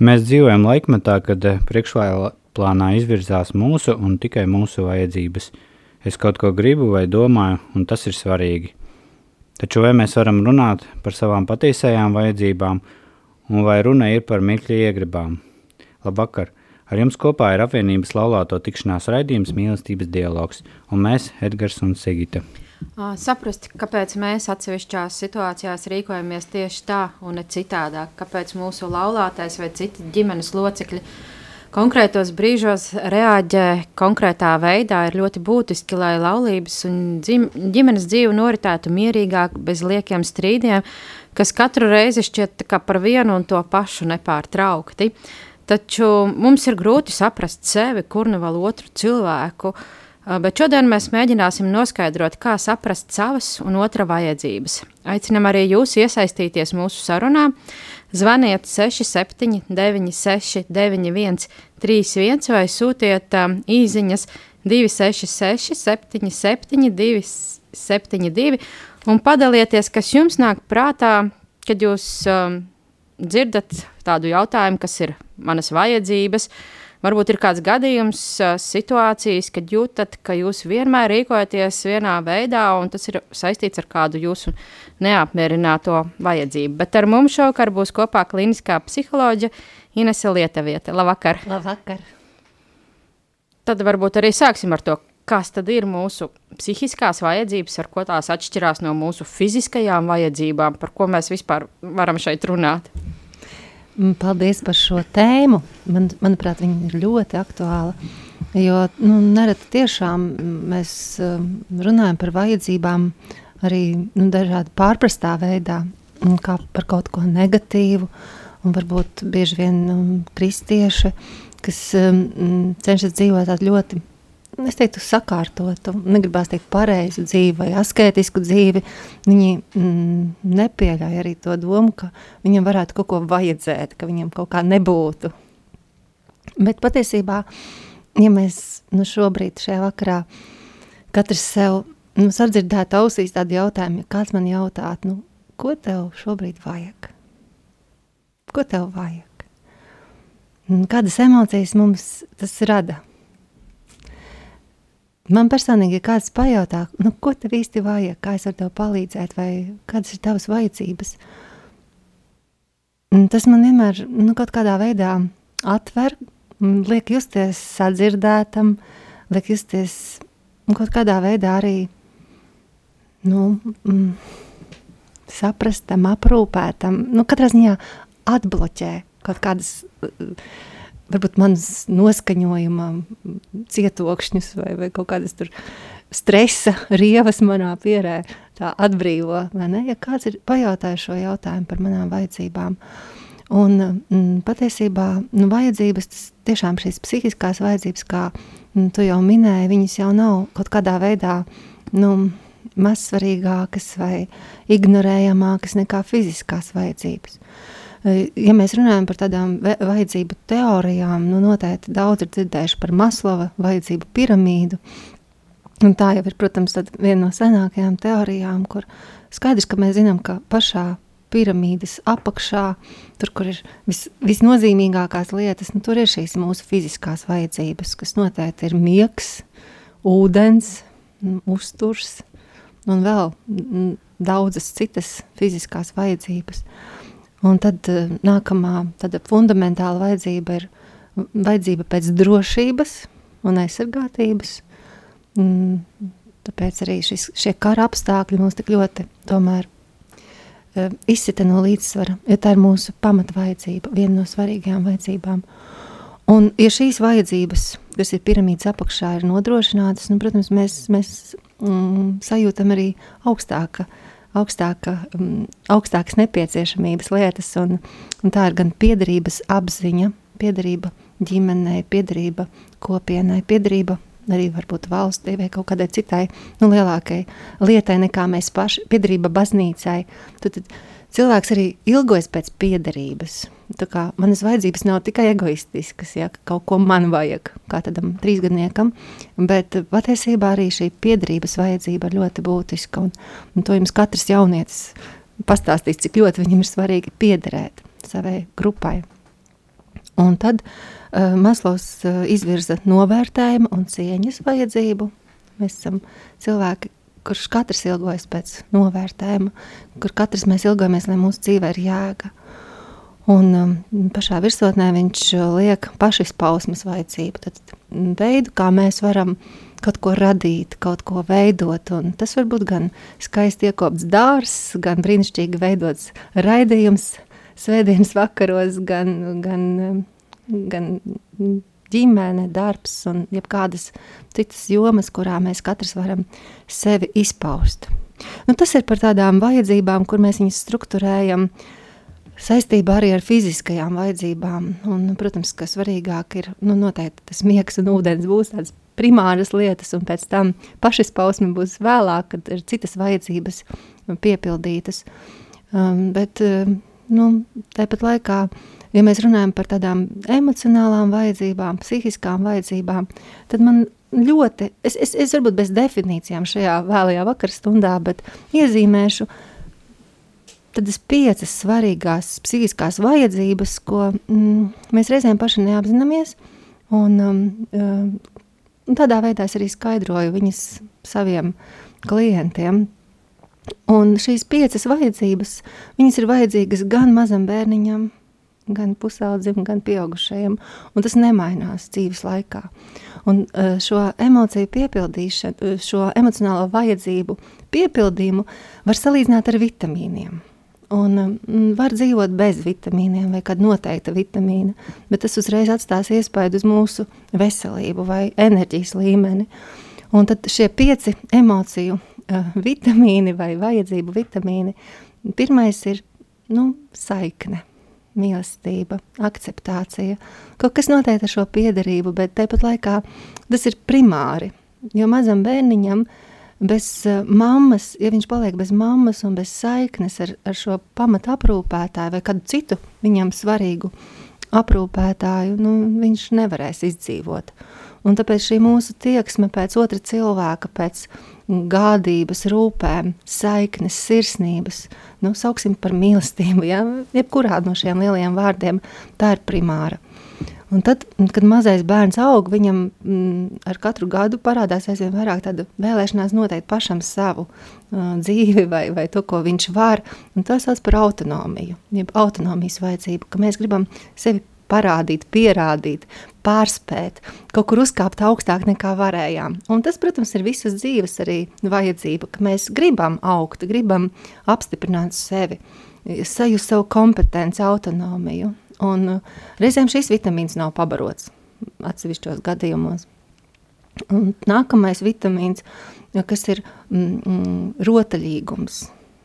Mēs dzīvojam laikmetā, kad eh, priekšplānā izvirzās mūsu un tikai mūsu vajadzības. Es kaut ko gribu vai domāju, un tas ir svarīgi. Taču vai mēs varam runāt par savām patiesajām vajadzībām, un vai runa ir par mirkļa iegribām? Labvakar! Ar jums kopā ir apvienības laulāto tikšanās raidījums mīlestības dialogs, un mēs, Edgars un Sigita. Saprast, kāpēc mēs atsevišķās situācijās rīkojamies tieši tā un ne citādāk, kāpēc mūsu laulātais vai citi ģimenes locekļi konkrētos brīžos reaģē konkrētā veidā, ir ļoti būtiski, lai laulības un dzim, ģimenes dzīve noritētu mierīgāk, bez liekiem strīdiem, kas katru reizi šķiet par vienu un to pašu nepārtraukti. Taču mums ir grūti saprast sevi, kur vēl otru cilvēku. Uh, Bet šodien mēs mēģināsim noskaidrot, kā saprast savas un otra vajadzības. Aicinam arī jūs iesaistīties mūsu sarunā. Zvaniet 67, 96, 91, 31 vai sūtiet um, īsiņas 266, 77, 272 un padalieties, kas jums nāk prātā, kad jūs um, dzirdat tādu jautājumu, kas ir manas vajadzības. Uh, Varbūt ir kāds gadījums, situācijas, kad jūtat, ka jūs vienmēr rīkojaties vienā veidā, un tas ir saistīts ar kādu jūsu neapmierināto vajadzību. Bet ar mums šovakar būs kopā kliniskā psiholoģija Inese Lietuvieta. Labvakar! Labvakar! Tad varbūt arī sāksim ar to, kas tad ir mūsu psihiskās vajadzības, ar ko tās atšķirās no mūsu fiziskajām vajadzībām, par ko mēs vispār varam šeit runāt. Mm, paldies par šo tēmu. Man, manuprāt, viņa ir ļoti aktuāla. Jo nu, nereti tiešām mēs um, runājam par vajadzībām arī nu, dažādi pārprastā veidā, kā par kaut ko negatīvu. Un varbūt bieži vien um, kristieši, kas um, cenšas dzīvot ļoti es teiktu, sakārtotu, negribās teikt pareizu dzīvi vai askētisku dzīvi, viņi mm, nepieļauj arī to domu, ka viņam varētu kaut ko vajadzēt, ka viņam kaut kā nebūtu. Bet patiesībā, ja mēs nu, šobrīd šajā vakarā katrs sev nu, sadzirdētu ausīs tādu jautājumu, ja kāds man jautātu, nu, ko tev šobrīd vajag? Ko tev vajag? Kādas emocijas mums tas rada? Man personīgi, ja kāds pajautā, nu, ko tev īsti vajag, kā es varu tev palīdzēt, vai kādas ir tavas vajadzības, tas man vienmēr nu, kaut kādā veidā atver, liek justies sadzirdētam, liek justies kaut kādā veidā arī nu, mm, saprastam, aprūpētam, nu, katrā ziņā atbloķē kaut kādas varbūt manas noskaņojuma cietokšņus vai, vai kaut kādas tur stresa rievas manā pierē tā atbrīvo, vai ne? Ja kāds ir pajautājis šo jautājumu par manām vajadzībām, un mm, patiesībā nu, vajadzības, tas tiešām šīs psihiskās vajadzības, kā mm, tu jau minēji, viņas jau nav kaut kādā veidā, nu, mazsvarīgākas vai ignorējamākas nekā fiziskās vajadzības. Ja mēs runājam par tādām vajadzību teorijām, nu noteikti daudz ir dzirdējuši par Maslova vajadzību piramīdu. Un tā jau ir, protams, viena no senākajām teorijām, kur skaidrs, ka mēs zinām, ka pašā piramīdas apakšā, tur, kur ir vis, visnozīmīgākās lietas, nu, tur ir šīs mūsu fiziskās vajadzības, kas noteikti ir miegs, ūdens, uzturs un vēl daudzas citas fiziskās vajadzības. Uh, Un tad uh, nākamā tāda fundamentāla vajadzība ir vajadzība pēc drošības un aizsargātības. Tāpēc arī šis, šie kara apstākļi mums tik ļoti tomēr uh, uh, izsita no līdzsvara, jo tā ir mūsu pamatvajadzība, viena no svarīgajām vajadzībām. Un, ja šīs vajadzības, kas ir piramīdas apakšā, ir nodrošinātas, nu, protams, mēs, mēs mm, sajūtam arī augstāka, augstāka, mm, augstākas nepieciešamības lietas, un, un tā ir gan piederības apziņa, piederība ģimenei, piederība kopienai, piederība arī varbūt valstī vai kaut kādai citai nu, lielākai lietai nekā mēs paši, piederība baznīcai. Tad, tad cilvēks arī ilgojas pēc piederības. Manas vajadzības nav tikai egoistiskas, ja kaut ko man vajag, kā tādam trīsgadniekam, bet patiesībā arī šī piederības vajadzība ir ļoti būtiska. Un, un to jums katrs jaunietis pastāstīs, cik ļoti viņam ir svarīgi piederēt savai grupai. Un tad uh, Maslovs uh, izvirza novērtējumu un cieņas vajadzību. Mēs esam cilvēki, kurš katrs ilgojas pēc novērtējuma, kur katrs mēs ilgojamies, lai mūsu dzīve ir jēga. Un um, pašā virsotnē viņš liek pašizpausmes vajadzību, tad veidu, kā mēs varam kaut ko radīt, kaut ko veidot. Un tas var būt gan skaisti iekopts dārzs, gan brīnišķīgi veidots raidījums, svētdienas vakaros, gan, gan, gan ģimene, darbs un jebkādas citas jomas, kurā mēs katrs varam sevi izpaust. Nu, tas ir par tādām vajadzībām, kur mēs viņus strukturējam saistībā arī ar fiziskajām vajadzībām. Un, protams, ka svarīgāk ir nu, noteikti tas miegs un ūdens būs tādas primāras lietas, un pēc tam pašizpausme būs vēlāk, kad ir citas vajadzības piepildītas. Um, bet um, nu, tāpat laikā, ja mēs runājam par tādām emocionālām vajadzībām, psihiskām vajadzībām, tad man ļoti, es, es, es varbūt bez definīcijām šajā vēlajā vakarstundā, bet iezīmēšu tādas piecas svarīgās psihiskās vajadzības, ko mm, mēs reizēm paši neapzināmies, un, um, un tādā veidā es arī skaidroju viņas saviem klientiem. Un šīs piecas vajadzības, viņas ir vajadzīgas gan mazam bērniņam, gan pusaudzim, gan pieaugušajam, un tas nemainās dzīves laikā. Un e, šo emociju piepildīšanu, e, šo emocionālo vajadzību piepildījumu var salīdzināt ar vitamīniem. Un um, var dzīvot bez vitamīniem vai kāda noteikta vitamīna, bet tas uzreiz atstās iespaidu uz mūsu veselību vai enerģijas līmeni. Un tad šie pieci emociju uh, vitamīni vai vajadzību vitamīni. Pirmais ir nu, saikne, mīlestība, akceptācija. Kaut kas notiek ar šo piederību, bet tāpat laikā tas ir primāri. Jo mazam bērniņam bez uh, mammas, ja viņš paliek bez mammas un bez saiknes ar, ar šo pamatu aprūpētāju vai kādu citu viņam svarīgu aprūpētāju, nu, viņš nevarēs izdzīvot. Un tāpēc šī mūsu tieksme pēc otra cilvēka, pēc gādības, rūpēm, saiknes, sirsnības, nu, sauksim par mīlestību, ja? jebkurā no šiem lielajiem vārdiem, tā ir primāra. Un tad, kad mazais bērns aug, viņam mm, ar katru gadu parādās aizvien vairāk tāda vēlēšanās noteikt pašam savu uh, dzīvi vai, vai to, ko viņš var. Un tas sauc par autonomiju, jeb autonomijas vajadzību, ka mēs gribam sevi parādīt, pierādīt, pārspēt, kaut kur uzkāpt augstāk nekā varējām. Un tas, protams, ir visas dzīves arī vajadzība, ka mēs gribam augt, gribam apstiprināt sevi, sajust savu kompetenci, autonomiju. Un uh, reizēm šis vitamīns nav pabarots atsevišķos gadījumos. Un nākamais vitamīns, kas ir mm, mm, rotaļīgums.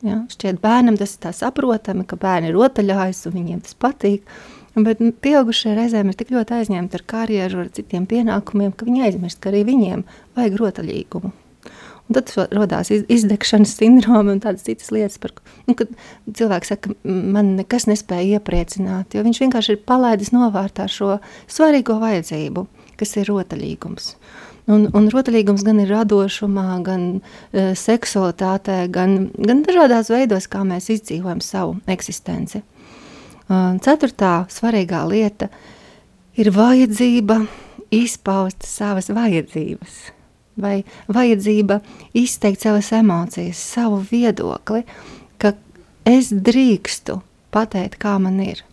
Ja? Šķiet, bērnam tas ir saprotami, ka bērni rotaļājas un viņiem tas patīk. Bet pieaugušie reizēm ir tik ļoti aizņemti ar karjeru, ar citiem pienākumiem, ka viņi aizmirst, ka arī viņiem vajag rotaļīgumu. Un tad radās izdegšanas sindroma un tādas citas lietas, par, nu, kad cilvēks saka, man nekas nespēja iepriecināt, jo viņš vienkārši ir palaidis novārtā šo svarīgo vajadzību, kas ir rotaļīgums. Un, un rotaļīgums gan ir radošumā, gan uh, seksualitātē, gan, gan dažādās veidos, kā mēs izdzīvojam savu eksistenci. Ceturtā svarīgā lieta ir vajadzība izpaust savas vajadzības, vai vajadzība izteikt savas emocijas, savu viedokli, ka es drīkstu pateikt, kā man ir.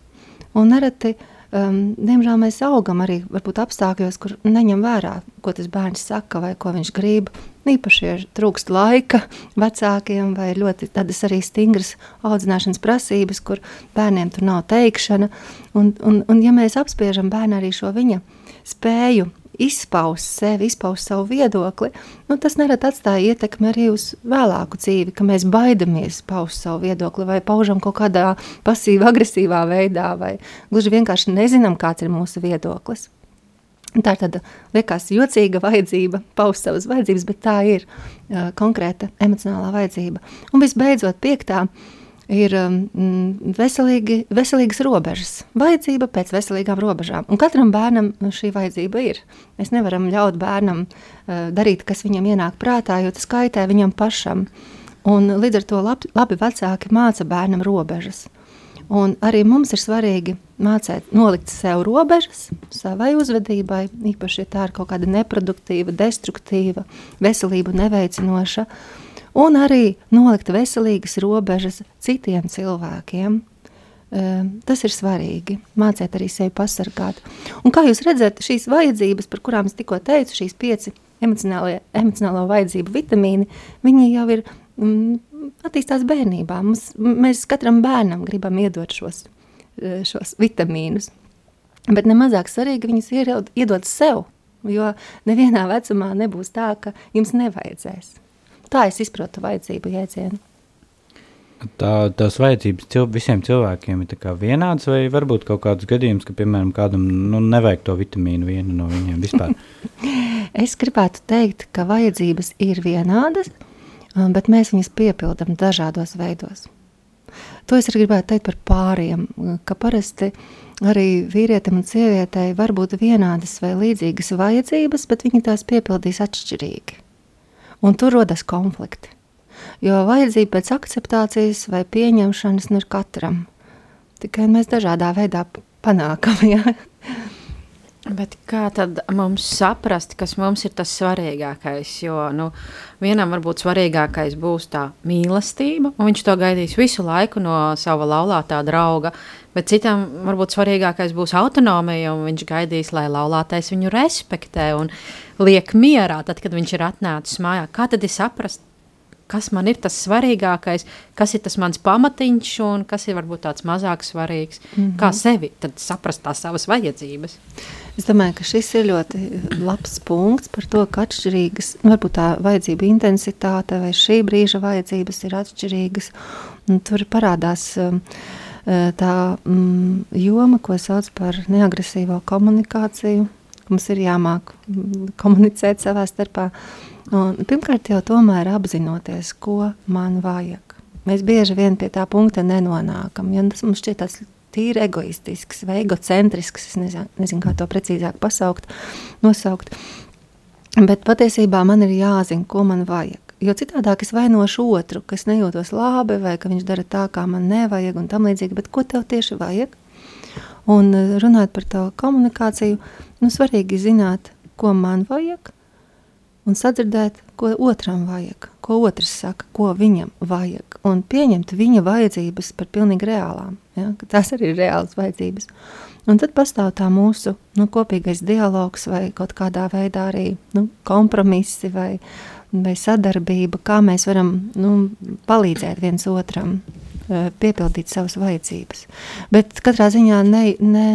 Un nereti um, diemžēl mēs augam arī apstākļos, kur neņem vērā, ko tas bērns saka vai ko viņš grib. Īpaši ir trūkst laika vecākiem vai ļoti tādas arī stingras audzināšanas prasības, kur bērniem tur nav teikšana. Un, un, un ja mēs apspiežam bērnu arī šo viņa spēju izpaust sevi, izpaust savu viedokli, nu, tas nerad atstāja ietekmi arī uz vēlāku dzīvi, ka mēs baidamies paust savu viedokli vai paužam kaut kādā pasīvā, agresīvā veidā, vai gluži vienkārši nezinām, kāds ir mūsu viedoklis. Tā ir tāda, liekas, jocīga vajadzība paust savas vajadzības, bet tā ir uh, konkrēta emocionālā vajadzība. Un visbeidzot, piektā, uh, ir um, mm, veselīgi, veselīgas robežas, vajadzība pēc veselīgām robežām. Un katram bērnam šī vajadzība ir. Mēs nevaram ļaut bērnam uh, darīt, kas viņam ienāk prātā, jo tas kaitē viņam pašam. Un līdz ar to labi, labi vecāki māca bērnam robežas. Un arī mums ir svarīgi mācīt, nolikt sev robežas savai uzvedībai, īpaši, ja tā ir kaut kāda neproduktīva, destruktīva, veselību neveicinoša. Uh, un arī nolikt veselīgas robežas citiem cilvēkiem. Tas ir svarīgi. Mācīt arī sevi pasargāt. Un kā jūs redzat, šīs vajadzības, par kurām es tikko teicu, šīs pieci emocionālo vajadzību vitamīni, viņi jau ir mm, attīstās bērnībā. Mums, mēs katram bērnam gribam iedot šos, šos vitamīnus. Bet nemazāk svarīgi viņus iedot sev, jo nevienā vecumā nebūs tā, ka jums nevajadzēs. Tā es izprotu vajadzību jēdzienu. Tā, tās vajadzības cil, visiem cilvēkiem ir vienādas, vai varbūt kaut kāds gadījums, ka, piemēram, kādam nu, nevajag to vitamīnu vienu no viņiem vispār? es gribētu teikt, ka vajadzības ir vienādas, um, bet mēs viņas piepildām dažādos veidos. To es arī gribētu teikt par pāriem, ka parasti arī vīrietim un sievietei var būt vienādas vai līdzīgas vajadzības, bet viņi tās piepildīs atšķirīgi un tur rodas konflikti. Jo vajadzība pēc akceptācijas vai pieņemšanas nu ir katram. Tikai mēs dažādā veidā panākam. Ja? Bet kā tad mums saprast, kas mums ir tas svarīgākais? Jo nu, vienam varbūt svarīgākais būs tā mīlestība, un viņš to gaidīs visu laiku no sava laulātā drauga. Bet citam varbūt svarīgākais būs autonomija, un viņš gaidīs, lai laulātais viņu respektē un liek mierā, tad, kad viņš ir atnācis mājā. Kā tad es saprastu? Kas man ir tas svarīgākais, kas ir tas mans pamatiņš un kas ir varbūt tāds mazāk svarīgs. Mm -hmm. Kā sevi saprast tās savas vajadzības? Es domāju, ka šis ir ļoti labs punkts par to, ka atšķirīgas, varbūt tā vajadzība intensitāte vai šī brīža vajadzības ir atšķirīgas. Un tur parādās um, uh, tā um, joma, ko sauc par neagresīvo komunikāciju. Mums ir jāmāk mm, komunicēt savā starpā. Un, pirmkārt, jau tomēr apzinoties, ko man vajag. Mēs bieži vien pie tā punkta nenonākam. Ja tas mums šķiet tāds tīri egoistisks vai egocentrisks. Es nezinu, nezinu kā to precīzāk pasaukt, nosaukt. Bet patiesībā man ir jāzina, ko man vajag. Jo citādi es vainošu otru, kas nejūtos labi, vai ka viņš dara tā, kā man nevajag, un tam līdzīgi. Bet ko tev tieši vajag? Un eh, runāt par to komunikāciju, nu, svarīgi zināt, ko man vajag, un sadzirdēt, ko otram vajag, ko otrs saka, ko viņam vajag, un pieņemt viņa vajadzības par pilnīgi reālām. Ja, tās arī ir reālas vajadzības. Un tad pastāv tā mūsu nu, kopīgais dialogs, vai kaut kādā veidā arī nu, kompromisi, vai, vai sadarbība, kā mēs varam nu, palīdzēt viens otram piepildīt savas vajadzības. Bet katrā ziņā ne, ne,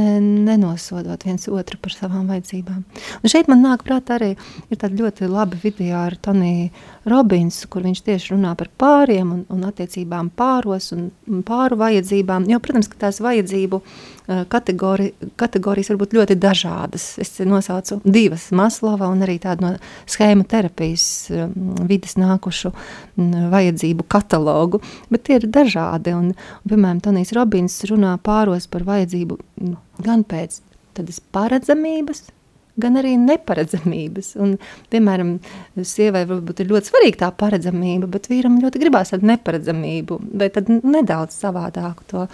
nenosodot viens otru par savām vajadzībām. Un šeit man nāk prātā arī ļoti laba video ar Toniju Robins, kur viņš tieši runā par pāriem un, un attiecībām pāros un pāru vajadzībām. Jo, protams, ka tās vajadzību uh, kategori, kategorijas var būt ļoti dažādas. Es nosaucu divas - Maslova un arī tādu no schēmu terapijas um, vidas nākušu um, vajadzību katalogu, bet tie ir dažādi. Un, un, piemēram, Tonijs Robins runā pāros par vajadzību nu, gan pēc tādas paredzamības, gan arī neparedzamības. Un, piemēram, sievai varbūt ir ļoti svarīga tā paredzamība, bet vīram ļoti gribās tādu neparedzamību, vai tad nedaudz savādāku to,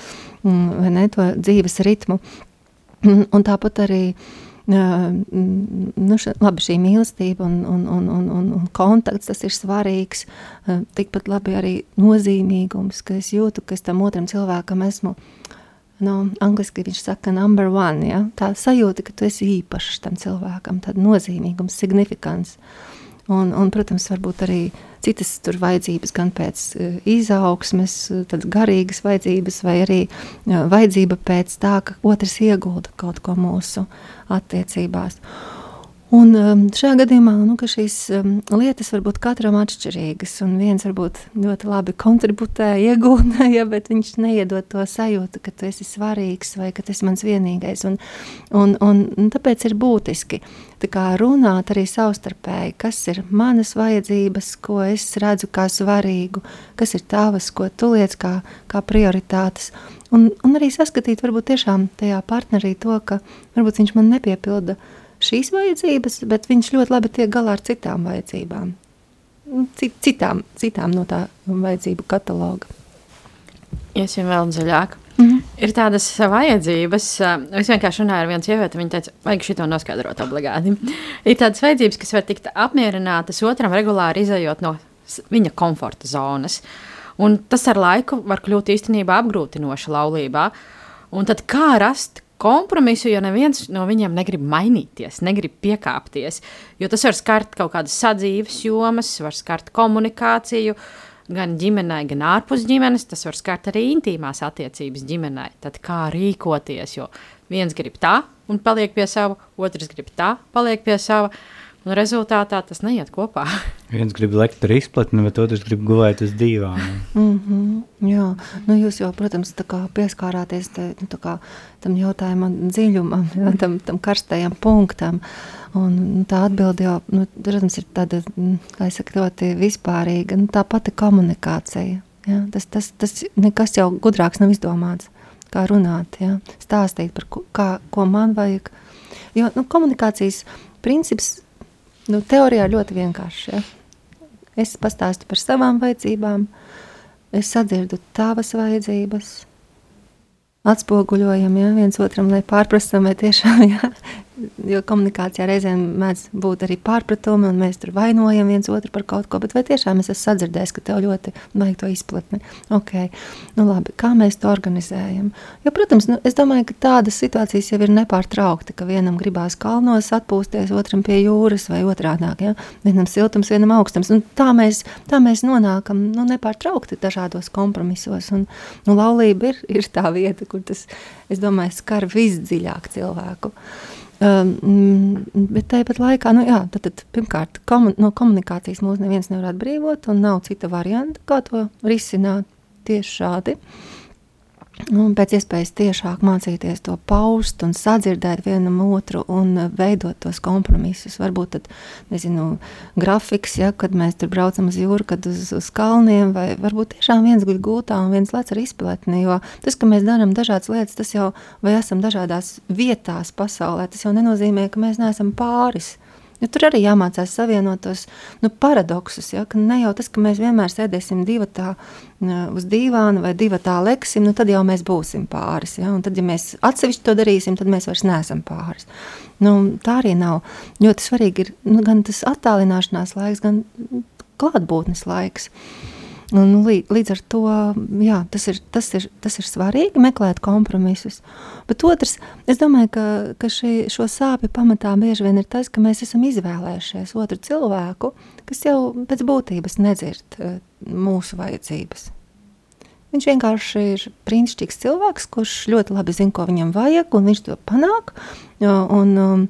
mm, ne, to dzīves ritmu. Un tāpat arī nu, ša, labi, šī mīlestība un, un, un, un, un, un kontakts, tas ir svarīgs. Tikpat labi arī nozīmīgums, ka es jūtu, ka es tam otram cilvēkam esmu no angliski viņš saka number one, ja? tā sajūta, ka tu esi īpašs tam cilvēkam, tāda nozīmīgums, signifikants. Un, un, protams, varbūt arī citas tur vajadzības, gan pēc uh, izaugsmes, tad garīgas vajadzības, vai arī uh, vajadzība pēc tā, ka otrs iegulda kaut ko mūsu attiecībās. Un um, šajā gadījumā nu, šīs um, lietas var būt katram atšķirīgas. Viens varbūt ļoti labi kontributē, iegūda, ja, bet viņš neiedod to sajūtu, ka tu esi svarīgs vai ka tas ir mans vienīgais. Un, un, un, un tāpēc ir būtiski runāt arī savstarpēji, kas ir manas vajadzības, ko es redzu kā svarīgu, kas ir tavas, ko tu liec kā, kā prioritātes. Un, un arī saskatīt, varbūt tiešām tajā partnerī to, ka varbūt viņš man nepiepilda šīs vajadzības, bet viņš ļoti labi tiek galā ar citām vajadzībām. Citām, citām no tā vajadzību kataloga. Iesim vēl dziļāk. Mm -hmm. Ir tādas vajadzības, es vienkārši runāju ar vienu sievieti, viņa teica, vajag šito noskaidrot obligāti. Ir tādas vajadzības, kas var tikt apmierinātas otram regulāri izējot no viņa komforta zonas. Un tas ar laiku var kļūt īstenībā apgrūtinoši laulībā. Un tad kā rast kompromisu, jo neviens no viņiem negrib mainīties, negrib piekāpties. Jo tas var skart kaut kādas sadzīves jomas, var skart komunikāciju. Gan ģimenē, gan ārpus ģimenes, tas var skart arī intīmās attiecības ģimenē. Tad kā rīkoties, jo viens grib tā un paliek pie sava, otrs grib tā, paliek pie sava. Un rezultātā tas neiet kopā. Viens grib lekt ar izplatni, bet otrs grib gulēt uz dīvāna. Mm -hmm, jā, nu jūs jau, protams, pieskārāties te, nu, kā, tam jautājumam dziļumam, jā, tam, tam karstajam punktam. Un, nu, tā atbilde jau, nu, protams, ir tāda, mm, kā es saku, ļoti vispārīga. Nu, tā pati komunikācija. Jā, tas, tas, tas nekas jau gudrāks nav izdomāts. Kā runāt, jā, stāstīt par ko, kā, ko man vajag. Jo nu, komunikācijas princips Nu, teorijā ļoti vienkārši. Ja? Es pastāstu par savām vajadzībām, es sadzirdu tavas vajadzības, atspoguļojam ja, viens otram, lai pārprastam, vai tiešām ja, Jo komunikācijā reizēm mēdz būt arī pārpratumi, un mēs tur vainojam viens otru par kaut ko. Bet vai tiešām es esmu sadzirdējis, ka tev ļoti vajag to izplatni? Okay. Nu, labi, kā mēs to organizējam? Jo, protams, nu, es domāju, ka tādas situācijas jau ir nepārtraukti, ka vienam gribās kalnos atpūsties, otram pie jūras vai otrādi. Ja? Vienam siltums, vienam augstums. Un tā, mēs, tā mēs nonākam nu, nepārtraukti dažādos kompromisos. Un, nu, laulība ir, ir tā vieta, kur tas, es domāju, skar visdziļāk cilvēku. Um, bet tāpat laikā, nu, jā, tad, tad, pirmkārt, komun, no komunikācijas mūs neviens nevar atbrīvot, un nav cita varianta, kā to risināt tieši šādi. Uh, Un pēc iespējas tiešāk mācīties to paust un sadzirdēt vienam otru un veidot tos kompromisus. Varbūt tad, nezinu, grafiks, ja, kad mēs tur braucam uz jūru, kad uz, uz kalniem, vai varbūt tiešām viens guļ gultā un viens lec ar izpletni, jo tas, ka mēs darām dažādas lietas, tas jau, vai esam dažādās vietās pasaulē, tas jau nenozīmē, ka mēs neesam pāris. Jo tur arī jāmācās savienot tos nu, paradoksus. Ja, ne jau tas, ka mēs vienmēr sēdēsim divi tā uz dīvāna vai divi tā leksim, nu, tad jau mēs būsim pāris. Ja, tad, ja mēs atsevišķi to darīsim, tad mēs vairs neesam pāris. Nu, tā arī nav. Ļoti svarīgi ir nu, gan tas attālināšanās laiks, gan klātbūtnes laiks. Uh, Un, nu, līdz ar to jā, tas, ir, tas, ir, tas ir svarīgi meklēt kompromisus. Bet otrs, es domāju, ka, ka šī, šo sāpju pamatā bieži vien ir tas, ka mēs esam izvēlējušies otru cilvēku, kas jau pēc būtības nedzird uh, mūsu vajadzības. Viņš vienkārši ir brīnišķīgs cilvēks, kurš ļoti labi zina, ko viņam vajag, un viņš to panāk. Un, um,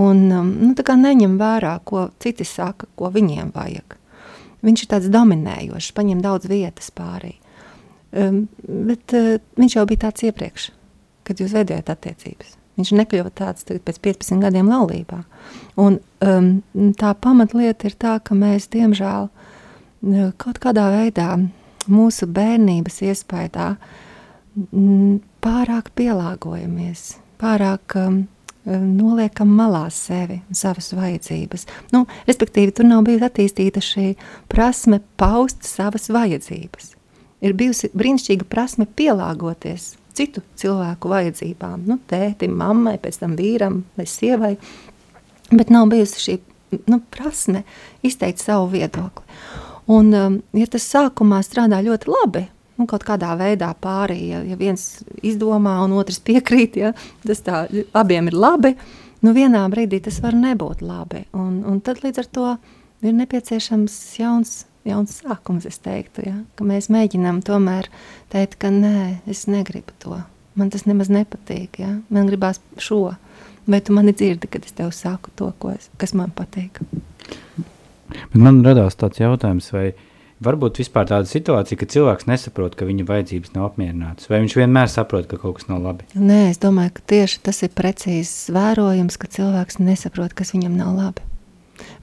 un, um, nu, neņem vērā, ko citi saka, ko viņiem vajag. Viņš ir tāds dominējošs, paņem daudz vietas pārī. Um, bet uh, viņš jau bija tāds iepriekš, kad jūs veidojat attiecības. Viņš nekļuva tāds pēc 15 gadiem laulībā. Un, um, tā pamatlieta ir tā, ka mēs, diemžēl, kaut kādā veidā mūsu bērnības iespējā pārāk pielāgojamies, pārāk um, noliekam malā sevi un savas vajadzības. Nu, respektīvi, tur nav bijusi attīstīta šī prasme paust savas vajadzības. Ir bijusi brīnišķīga prasme pielāgoties citu cilvēku vajadzībām, nu, tētim, mammai, pēc tam vīram vai sievai, bet nav bijusi šī nu, prasme izteikt savu viedokli. Un, um, ja tas sākumā strādā ļoti labi, nu, kaut kādā veidā pārī. Ja, ja viens izdomā un otrs piekrīt, ja, tas tā, abiem ir labi. Nu, vienā brīdī tas var nebūt labi. Un, un tad līdz ar to ir nepieciešams jauns, jauns sākums. Es teiktu, ja, ka mēs mēģinām tomēr teikt, ka nē, es negribu to. Man tas nemaz nepatīk. Ja. Man gribās šo. Vai tu mani dzirdi, kad es tev saku to, es, kas man patīk? Bet man radās tāds jautājums, vai varbūt vispār tāda situācija, ka cilvēks nesaprot, ka viņa vajadzības nav apmierinātas, vai viņš vienmēr saprot, ka kaut kas nav labi? Nē, es domāju, ka tieši tas ir precīzs vērojums, ka cilvēks nesaprot, kas viņam nav labi.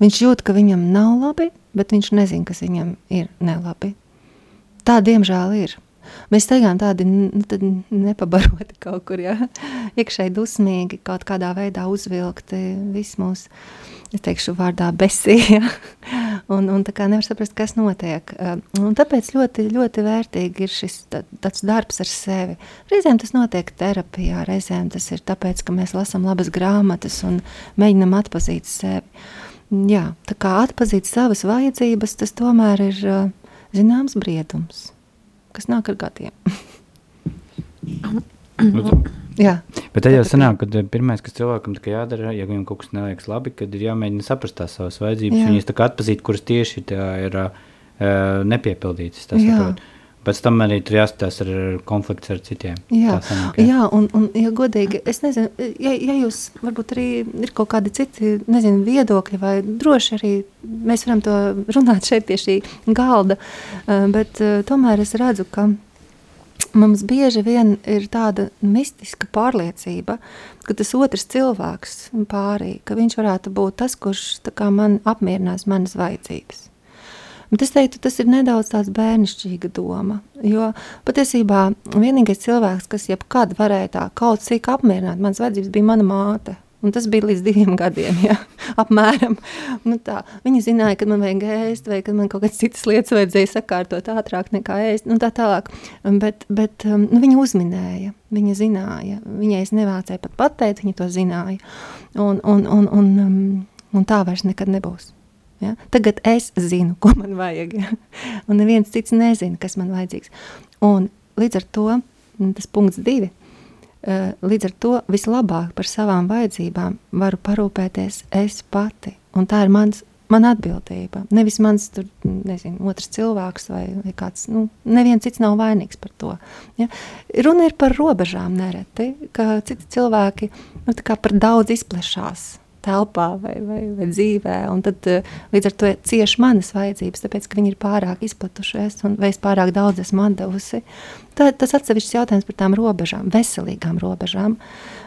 Viņš jūt, ka viņam nav labi, bet viņš nezina, kas viņam ir nelabi. Tā, diemžēl, ir. Mēs staigājam tādi nepabaroti kaut kur, ja? iekšēji dusmīgi, kaut kādā veidā uzvilkti viss mūsu es teikšu, vārdā besija. un, un tā kā nevar saprast, kas notiek. Un tāpēc ļoti, ļoti vērtīgi ir šis tā, tāds darbs ar sevi. Reizēm tas notiek terapijā, reizēm tas ir tāpēc, ka mēs lasām labas grāmatas un mēģinam atpazīt sevi. Jā, tā kā atpazīt savas vajadzības, tas tomēr ir zināms briedums, kas nāk ar gadiem. Jā. Bet tad jau sanāk, ka eh, pirmais, kas cilvēkam jādara, ja viņam kaut kas neliekas labi, tad ir jāmēģina saprast tās savas vajadzības, Jā. viņas atpazīt, kuras tieši ir uh, nepiepildītas. Pēc tam arī tur jāskatās ar konflikts ar citiem. Jā, sanāk, jā. jā un, un, ja godīgi, es nezinu, ja, ja jūs varbūt arī ir kaut kādi citi, nezinu, viedokļi, vai droši arī mēs varam to runāt šeit pie šī galda, bet tomēr es redzu, ka Mums bieži vien ir tāda mistiska pārliecība, ka tas otrs cilvēks pārī, ka viņš varētu būt tas, kurš man apmierinās manas vajadzības. Bet es teiktu, tas ir nedaudz tāds bērnišķīga doma. Jo patiesībā vienīgais cilvēks, kas jebkad varēja tā kaut cik apmierināt manas vajadzības, bija mana māte. Un tas bija līdz diviem gadiem, ja, apmēram. Nu tā, viņa zināja, ka man vajag ēst, vai ka man kaut kādas citas lietas vajadzēja sakārtot ātrāk nekā ēst, un tā tālāk. Bet, bet um, nu, viņa uzminēja, viņa zināja. Viņai es nevācēju pat pateikt, viņa to zināja. Un, un, un, un, um, un tā vairs nekad nebūs. Ja? Tagad es zinu, ko man vajag. Ja? Un neviens cits nezina, kas man vajadzīgs. Un līdz ar to tas punkts divi – līdz ar to vislabāk par savām vajadzībām varu parūpēties es pati. Un tā ir mans, mana atbildība. Nevis mans tur, nezinu, otrs cilvēks vai, vai kāds, nu, neviens cits nav vainīgs par to. Ja? Runa ir par robežām nereti, ka citi cilvēki nu, par daudz izplešās telpā vai, vai, vai dzīvē. Tad, eh, līdz ar to cieši manas vajadzības, tāpēc ka viņi ir pārāk izplatušies un es pārāk daudz esmu devusi. Tā, tas atsevišķs jautājums par tām robežām, veselīgām robežām.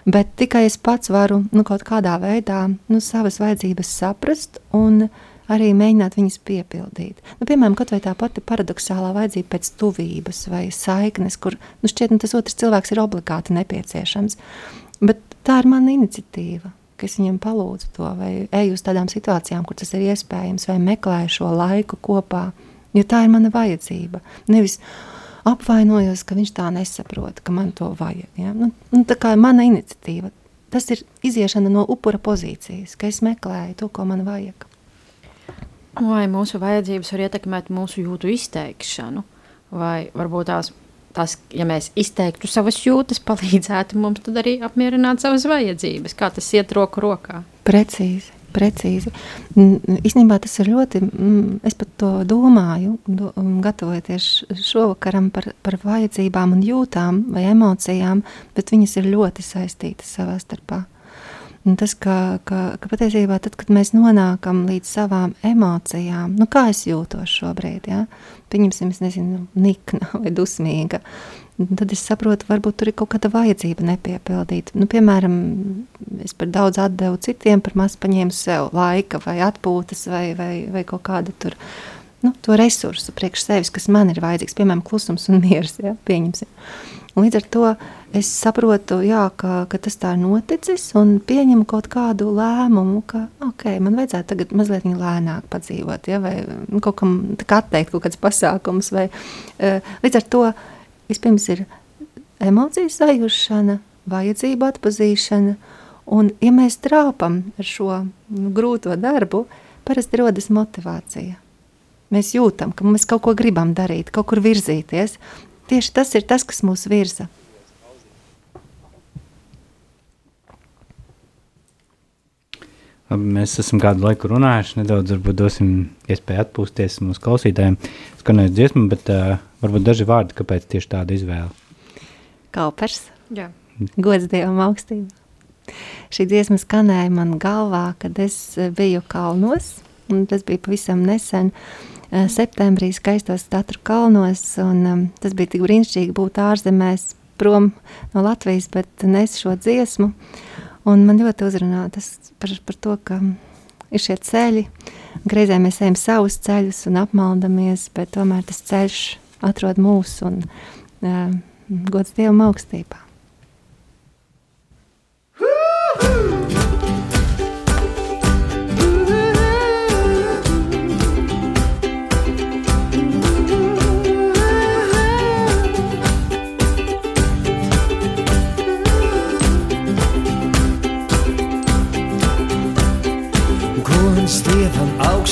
Bet tikai es pats varu nu, kaut kādā veidā nu, savas vajadzības saprast un arī mēģināt viņas piepildīt. Nu, piemēram, kaut vai tā pati paradoxālā vajadzība pēc tuvības vai saiknes, kur nu, šķiet, nu, tas otrs cilvēks ir obligāti nepieciešams. Bet tā ir mana iniciatīva ka es viņam palūdzu to, vai eju uz tādām situācijām, kur tas ir iespējams, vai meklēju šo laiku kopā, jo tā ir mana vajadzība. Nevis apvainojos, ka viņš tā nesaprot, ka man to vajag. Ja? Nu, nu, tā kā mana iniciatīva, tas ir iziešana no upura pozīcijas, ka es meklēju to, ko man vajag. Vai mūsu vajadzības var ietekmēt mūsu jūtu izteikšanu, vai varbūt tās tas, ja mēs izteiktu savas jūtas, palīdzētu mums arī apmierināt savas vajadzības. Kā tas iet roku rokā? Precīzi. Precīzi. Īstenībā tas ir ļoti, es pat to domāju, do, gatavojoties šovakaram par, par vajadzībām un jūtām vai emocijām, bet viņas ir ļoti saistītas savā starpā. Un tas, ka, ka, ka patiesībā tad, kad mēs nonākam līdz savām emocijām, nu kā es jūtos šobrīd, ja? pieņemsim, es nezinu, nikna vai dusmīga, tad es saprotu, varbūt tur ir kaut kāda vajadzība nepiepildīt. Nu, piemēram, es par daudz atdevu citiem, par maz paņēmu sev laika vai atpūtas vai, vai, vai kaut kādu tur, nu, to resursu priekš sevis, kas man ir vajadzīgs, piemēram, klusums un miers, ja? pieņemsim. Līdz ar to es saprotu, jā, ka, ka tas tā ir noticis, un pieņemu kaut kādu lēmumu, ka okay, man vajadzētu tagad mazliet lēnāk padzīvot, ja, vai nu, kaut kam atteikt kaut kāds pasākums. Vai, uh, līdz ar to vispirms ir emociju sajūšana, vajadzību atpazīšana, un ja mēs trāpam ar šo nu, grūto darbu, parasti rodas motivācija. Mēs jūtam, ka mēs kaut ko gribam darīt, kaut kur virzīties, tieši tas ir tas, kas mūs virza. Mēs esam kādu laiku runājuši, nedaudz varbūt dosim iespēju atpūsties mūsu klausītājiem. Skanēs dziesmu, bet uh, varbūt daži vārdi, kāpēc tieši tāda izvēle. Kalpers. Jā. Gods Dievam augstībā. Šī dziesma skanēja man galvā, kad es biju kalnos, un tas bija pavisam nesen, septembrī skaistos Tatru kalnos, un um, tas bija tik brīnišķīgi būt ārzemēs prom no Latvijas, bet nes šo dziesmu, un man ļoti uzrunā tas par, par to, ka ir šie ceļi, reizē mēs ejam savus ceļus un apmaldamies, bet tomēr tas ceļš atrod mūs un uh, gods Dievam augstībā. Gods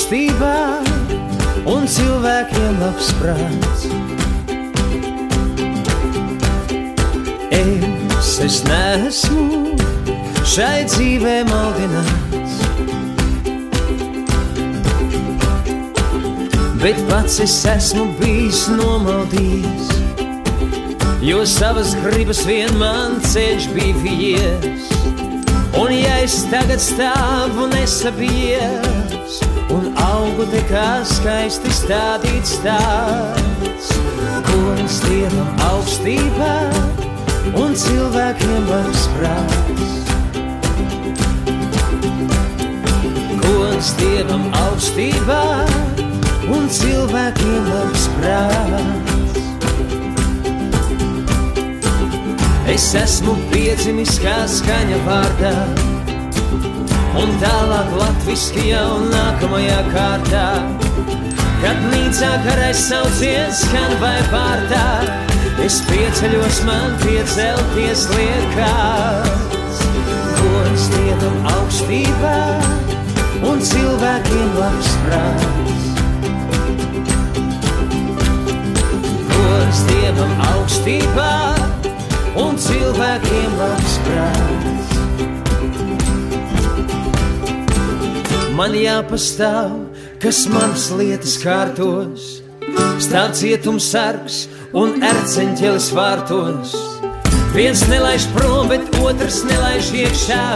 Augstībā un cilvēkiem labs prāts. Es, es neesmu šai dzīvē maldināts. Bet pats es esmu bijis nomaldījis, jo savas gribas vien man ceļš bija vies. Un ja es tagad stāvu nesabies, un augu te kā skaisti stādīts tāds, es dievam augstībā un cilvēkiem labs prāts. Gods Dievam augstībā un cilvēkiem labs prāts. Es esmu piedzimis kā skaņa vārdā, un tālāk latviski jau nākamajā kārtā. Kad nīcā karais sauciens skan vai pārtā, es pieceļos man piecelties liekās. Gods Dievam augstībā un cilvēkiem labs prāts. Gods Dievam augstībā un cilvēkiem labs prāts. Man jāpastāv, kas manas lietas kārtos, stāv cietums sargs un erceņķelis vārtos. Viens nelaiž prom, bet otrs nelaiž iekšā.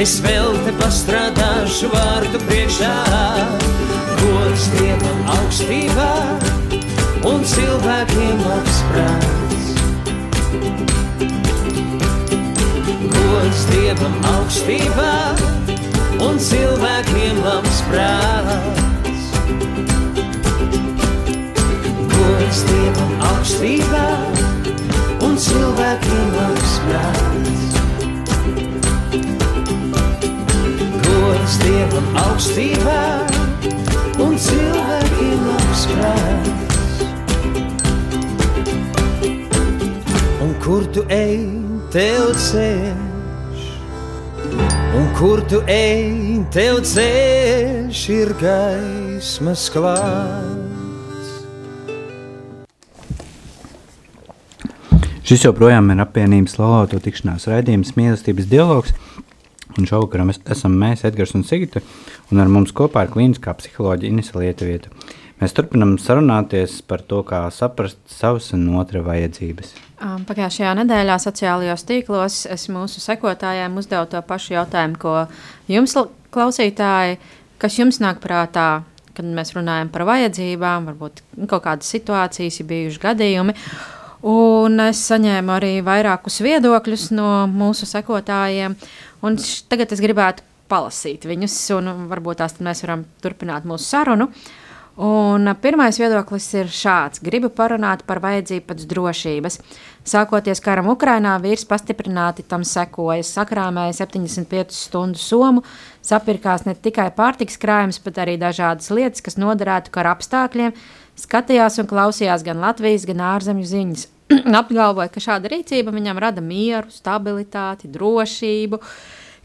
Es vēl te pastrādāšu vārtu priekšā, gods Dievam augstībā un cilvēkiem labs prāts. Gods Dievam augstībā un cilvēkiem labs prāts. Gods Dievam augstībā un cilvēkiem labs prāts. Gods Dievam augstībā un cilvēkiem labs prāts. Un kur tu ej, tev ceļš, un kur tu ej, tev ceļš ir gaismas klāts. Šis joprojām ir apvienības laulāto tikšanās raidījums mīlestības dialogs. Un šovakar mēs esam mēs, Edgars un Sigita, un ar mums kopā ir klīniskā psiholoģija Inisa Lietuvieta. Mēs turpinam sarunāties par to, kā saprast savas un otra vajadzības. Pagājušajā nedēļā sociālajos tīklos es mūsu sekotājiem uzdevu to pašu jautājumu, ko jums, klausītāji, kas jums nāk prātā, kad mēs runājam par vajadzībām, varbūt kaut kādas situācijas, ir bijuši gadījumi. Un es saņēmu arī vairākus viedokļus no mūsu sekotājiem. Un tagad es gribētu palasīt viņus, un varbūt tās mēs varam turpināt mūsu sarunu. Un pirmais viedoklis ir šāds: gribu parunāt par vajadzību pēc drošības. Sākoties karam Ukrainā, vīrs pastiprināti tam sekoja. Sakrāmēja 75 stundu somu, sapirkās ne tikai pārtiks krājums, bet arī dažādas lietas, kas noderētu kara apstākļiem. Skatījās un klausījās gan Latvijas, gan ārzemju ziņas. Apgalvoja, ka šāda rīcība viņam rada mieru, stabilitāti, drošību,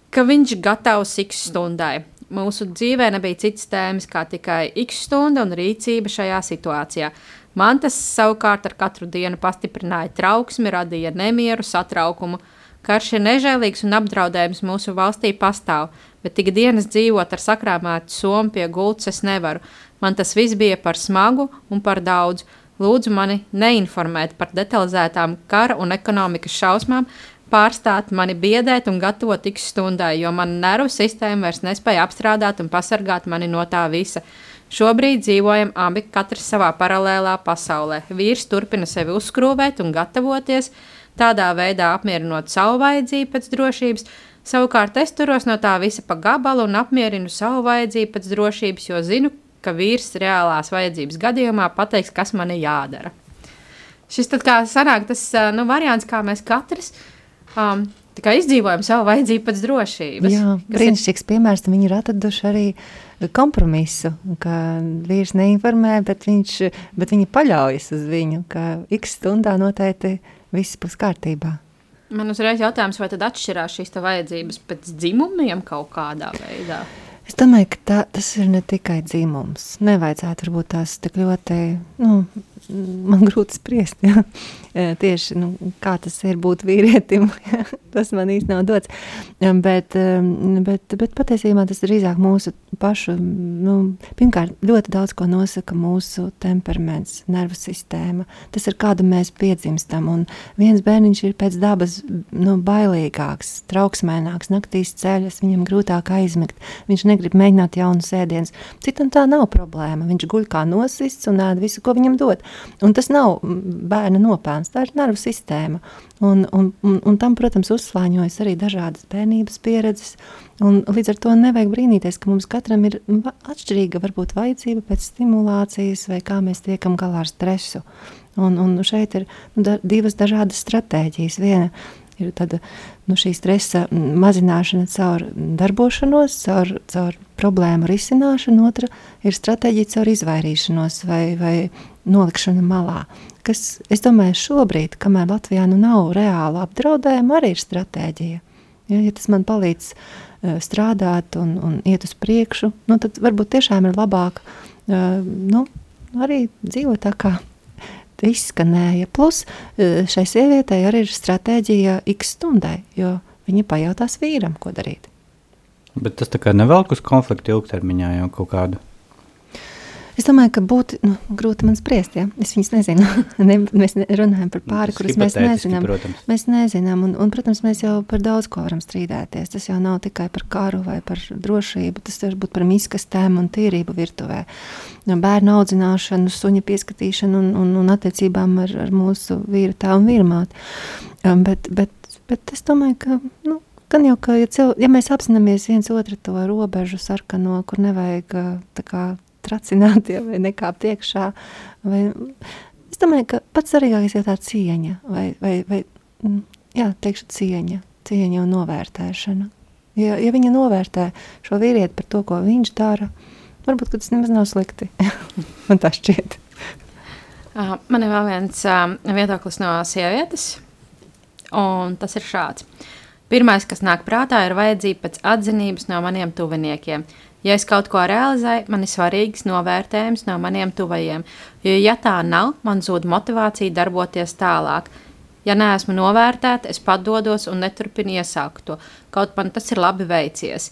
ka viņš gatavs x stundai. Mūsu dzīvē nebija citas tēmas kā tikai x stunda un rīcība šajā situācijā. Man tas savukārt ar katru dienu pastiprināja trauksmi, radīja nemieru, satraukumu. Karš ir nežēlīgs un apdraudējums mūsu valstī pastāv, bet tik dienas dzīvot ar sakrāmētu somu pie gultas es nevaru. Man tas viss bija par smagu un par daudz. Lūdzu mani neinformēt par detalizētām kara un ekonomikas šausmām, pārstāt mani biedēt un gatavot tik stundai, jo mana nervu sistēma vairs nespēja apstrādāt un pasargāt mani no tā visa. Šobrīd dzīvojam abi katrs savā paralēlā pasaulē. Vīrs turpina sevi uzskrūvēt un gatavoties, tādā veidā apmierinot savu vajadzību pēc drošības. Savukārt es turos no tā visa pa gabalu un apmierinu savu vajadzību pēc drošības, jo zinu, ka vīrs reālās vajadzības gadījumā pateiks, kas man ir jādara. Šis tad kā sanāk tas nu, variants, kā mēs katrs um, izdzīvojam savu vajadzību pēc drošības. Jā, brīnišķīgs ir... piemērs, viņi ir atraduši arī kompromisu, ka vīrs neinformē, bet, viņš, bet viņi paļaujas uz viņu, ka x stundā noteikti viss būs kārtībā. Man uzreiz jautājums, vai tad atšķirās šīs vajadzības pēc dzimumiem kaut kādā veidā? Es domāju, ka tā, tas ir ne tikai dzimums. Nevajadzētu varbūt tās tik ļoti, nu, man grūti spriest. Ja? Tieši nu, kā tas ir būt vīrietim, tas man īstenībā nav dots. Bet, bet, bet patiesībā tas drīzāk mūsu pašu, nu, pirmkārt, ļoti daudz ko nosaka mūsu temperaments, nervu sistēma. Tas ir kādu mēs piedzimstam. Un viens bērniņš ir pēc dabas nu, bailīgāks, trauksmēnāks, naktīs ceļas, viņam grūtāk aizmigt. Viņš negrib mēģināt jaunu sēdienus. Citam tā nav problēma. Viņš guļ kā nosists un ēd visu, ko viņam dod. Un tas nav bērna nopelns, tā ir nervu sistēma. Un, un, un, un tam, protams, uzslāņojas arī dažādas bērnības pieredzes. Un līdz ar to nevajag brīnīties, ka mums katram ir atšķirīga varbūt vajadzība pēc stimulācijas vai kā mēs tiekam galā ar stresu. Un, un šeit ir nu, da, divas dažādas stratēģijas. Viena ir tāda nu, šī stresa mazināšana caur darbošanos, caur, caur problēmu risināšanu, otra ir stratēģija caur izvairīšanos vai, vai nolikšanu malā. Kas, es domāju, šobrīd, kamēr Latvijā nu nav reāla apdraudējuma, arī ir stratēģija. Ja, ja tas man palīdz uh, strādāt un, un iet uz priekšu, nu, tad varbūt tiešām ir labāk uh, nu, arī dzīvot tā kā izskanēja. Plus šai sievietei arī ir stratēģija x stundai, jo viņa pajautās vīram, ko darīt. Bet tas tā kā nevelk uz konfliktu ilgtermiņā jau kaut kādu. Es domāju, ka būtu nu, grūti man spriest. Ja? Es viņas nezinu. ne, mēs runājam par pāri, kuras mēs nezinām. Protams. Mēs nezinām, un, un, protams, mēs jau par daudz ko varam strīdēties. Tas jau nav tikai par karu vai par drošību. Tas var būt par miskastēm un tīrību virtuvē. Bērnu audzināšanu, suņa pieskatīšanu un, un, un attiecībām ar, ar mūsu vīru tā un vīrmāti. Um, bet, bet, bet es domāju, ka. Nu, Gan jau, ka ja, cil, ja mēs apzināmies viens otru to robežu sarkano, kur nevajag kā, tracinātie vai nekāpt iekšā. Vai, es domāju, ka pats svarīgākais ir tā cieņa, vai, vai, vai mm, jā, teikšu cieņa, cieņa un novērtēšana. Ja, ja viņa novērtē šo vīrieti par to, ko viņš dara, varbūt tas nemaz nav slikti. Man tā šķiet. Uh, man ir vēl viens uh, viedoklis no sievietes, un tas ir šāds. Pirmais, kas nāk prātā, ir vajadzība pēc atzinības no maniem tuviniekiem. Ja es kaut ko realizēju, man ir svarīgs novērtējums no maniem tuvajiem, jo, ja tā nav, man zūd motivācija darboties tālāk. Ja neesmu novērtēta, es padodos un neturpinu iesākt to. Kaut man tas ir labi veicies.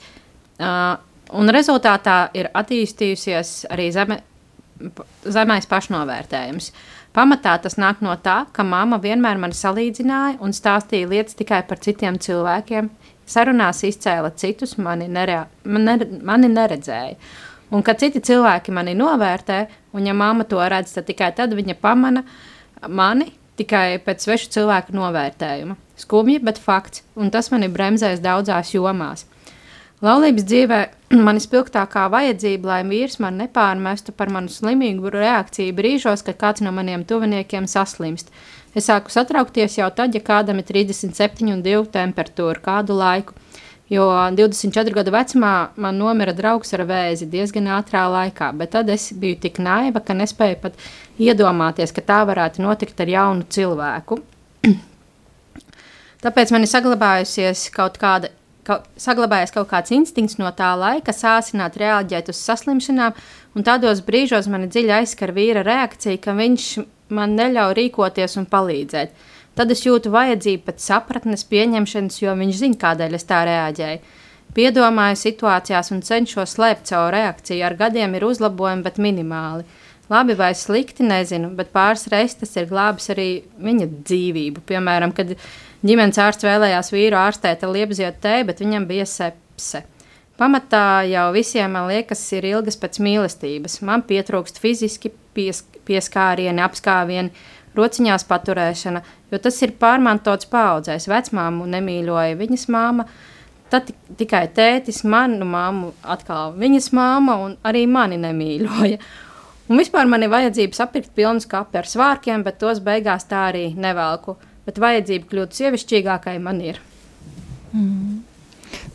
Uh, un rezultātā ir attīstījusies arī zeme, zemais pašnovērtējums. Pamatā tas nāk no tā, ka mamma vienmēr mani salīdzināja un stāstīja lietas tikai par citiem cilvēkiem, sarunās izcēla citus, mani, nerea, man ne, mani neredzēja. Un kad citi cilvēki mani novērtē, un ja mamma to redz, tad tikai tad viņa pamana mani tikai pēc svešu cilvēku novērtējuma. Skumji, bet fakts, un tas mani bremzēs daudzās jomās. Laulības dzīvē man spilgtākā vajadzība, lai vīrs man nepārmestu par manu slimīgu reakciju brīžos, kad kāds no maniem tuviniekiem saslimst. Es sāku satraukties jau tad, ja kādam ir 37 un 2 temperatūra kādu laiku. Jo 24 gadu vecumā man nomira draugs ar vēzi diezgan ātrā laikā, bet tad es biju tik naiva, ka nespēju pat iedomāties, ka tā varētu notikt ar jaunu cilvēku. Tāpēc man ir saglabājusies kaut kāda Kaut, saglabājies kaut kāds instinkts no tā laika, sācināt, reaģēt uz saslimšanām Un tādos brīžos man dziļi aizskar vīra reakcija, ka viņš man neļauj rīkoties un palīdzēt. Tad es jūtu vajadzību pēc sapratnes, pieņemšanas, jo viņš zina, kādēļ es tā reaģēju. Piedomāju situācijās un cenšos slēpt savu reakciju. Ar gadiem ir uzlabojumi, bet minimāli. Labi vai slikti, nezinu, bet pāris reizes tas ir glābis arī viņa dzīvību. Piemēram, kad ģimenes ārsts vēlējās vīru ārstēt ar liepzietu tēju, bet viņam bija sepse. Pamatā jau visiem, man liekas, ir ilgas pēc mīlestības. Man pietrūkst fiziski pies, pieskārieni, apskāvieni, rociņās paturēšana, jo tas ir pārmantots paudzēs. Vecmāmu nemīļoja viņas māma, tad tikai tētis, manu māmu, atkal viņas māma un arī mani nemīļoja. Un vispār man ir vajadzība sapirkt pilnu kapu ar svārkiem, bet tos beigās tā arī nevelku. Bet vajadzība kļūt sievišķīgākai man ir. Mm.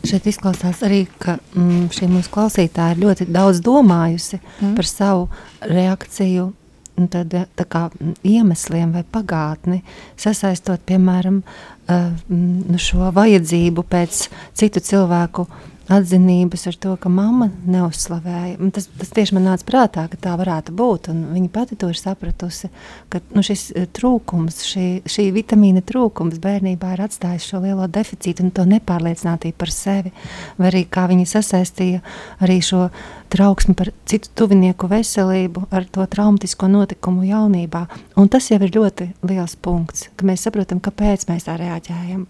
Šeit izklausās arī, ka mm, šī mūsu klausītāja ļoti daudz domājusi mm. par savu reakciju. Tad, kā, iemesliem vai pagātni, sasaistot, piemēram, uh, nu šo vajadzību pēc citu cilvēku atzinības ar to, ka mamma neuzslavēja. Tas, tas tieši man nāca prātā, ka tā varētu būt. Viņa pati to ir sapratusi, ka nu, šis eh, trūkums, šī, šī vitamīna trūkums bērnībā ir atstājis šo lielo deficītu un to nepārliecinātību par sevi. Vai arī kā viņa sasaistīja arī šo trauksmi par citu tuvinieku veselību ar to traumatisko notikumu jaunībā. Un tas jau ir ļoti liels punkts, ka mēs saprotam, kāpēc mēs tā reaģējam.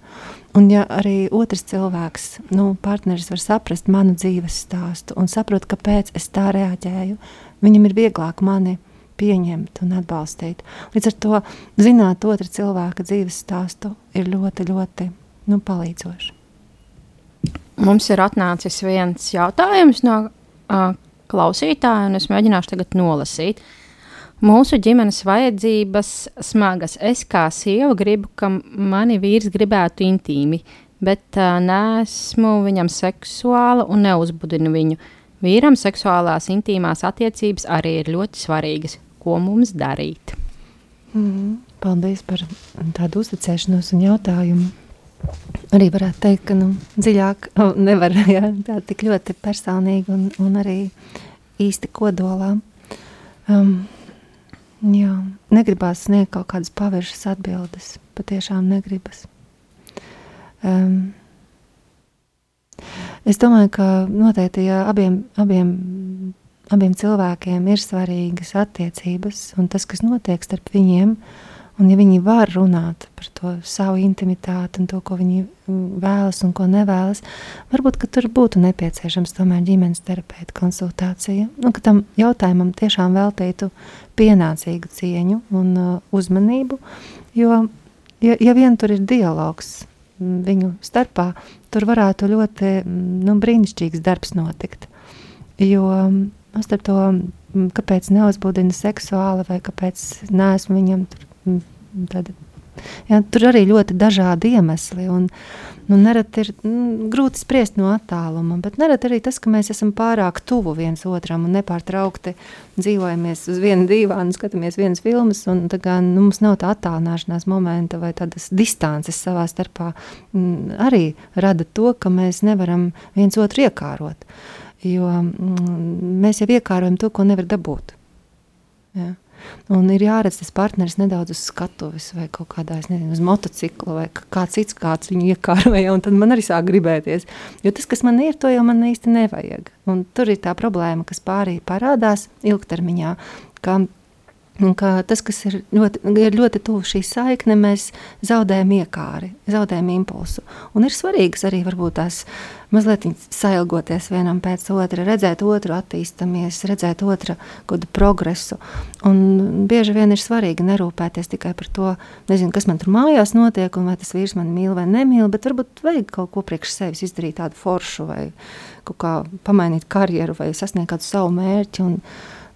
Un ja arī otrs cilvēks, nu, partneris var saprast manu dzīves stāstu un saprot, kāpēc es tā reaģēju, viņam ir vieglāk mani pieņemt un atbalstīt. Līdz ar to zināt otru cilvēka dzīves stāstu ir ļoti, ļoti nu, palīdzoši. Mums ir atnācis viens jautājums no uh, klausītāja, un es mēģināšu tagad nolasīt. Mūsu ģimenes vajadzības smagas. Es kā sieva gribu, ka mani vīrs gribētu intīmi, bet uh, nesmu viņam seksuāla un neuzbudinu viņu. Vīram seksuālās intīmās attiecības arī ir ļoti svarīgas. Ko mums darīt? Mm, paldies par tādu uzticēšanos un jautājumu arī varētu teikt, ka nu, dziļāk nevar jā, tā tik ļoti personīgi un, un arī īsti kodolā. Um, jā, negribās sniegt kaut kādas pavēršas atbildes, patiešām negribas. Um, es domāju, ka noteikti ja abiem, abiem, abiem cilvēkiem ir svarīgas attiecības un tas, kas notiek starp viņiem, uh, Un, ja viņi var runāt par to savu intimitāti un to, ko viņi mm, vēlas un ko nevēlas, varbūt tur būtu nepieciešams tomēr ģimenes terapeita konsultācija. Nu, ka tam jautājumam tiešām veltītu pienācīgu cieņu un uh, uzmanību. Jo, ja, ja vien tur ir dialogs mm, viņu starpā, tur varētu ļoti mm, nu, brīnišķīgs darbs notikt. Jo starp to, kāpēc neuzbudina seksuāli vai kāpēc neesmu viņam tur Tad, jā, tur arī ļoti dažādi iemesli. Un, nu, nereti ir mm, grūti spriest no attāluma, bet nereti arī tas, ka mēs esam pārāk tuvu viens otram un nepārtraukti dzīvojamies uz vienu dīvānu, skatāmies vienas filmas, un kā, nu, mums nav tā attālināšanās momenta vai tādas distances savā starpā, mm, arī rada to, ka mēs nevaram viens otru iekārot. Jo mm, mēs jau iekārojam to, ko nevar dabūt. Ja. Un ir jāredz tas partneris nedaudz uz skatuves, vai kaut kādā, nezinu, uz motocikla, vai kā cits kāds viņu iekāroja. Tad man arī sāk gribēties. Jo tas, kas man ir, to jau man īsti nevajag. Un tur ir tā problēma, kas pārī parādās ilgtermiņā. Un tas, kas ir ļoti, ir ļoti tuvu šī saikne, mēs zaudējam iekāri, zaudējam impulsu. Un ir svarīgas arī tās mazliet sailgoties vienam pēc otra, redzēt otru attīstāmies, redzēt otra kādu progresu. Un bieži vien ir svarīgi nerūpēties tikai par to, nezinu, kas man tur mājās notiek, un vai tas vīrs man mīl vai nemīl, bet varbūt vajag kaut ko priekš sevis izdarīt tādu foršu vai kā pamainīt karjeru vai sasniegt kādu savu mērķi. Un,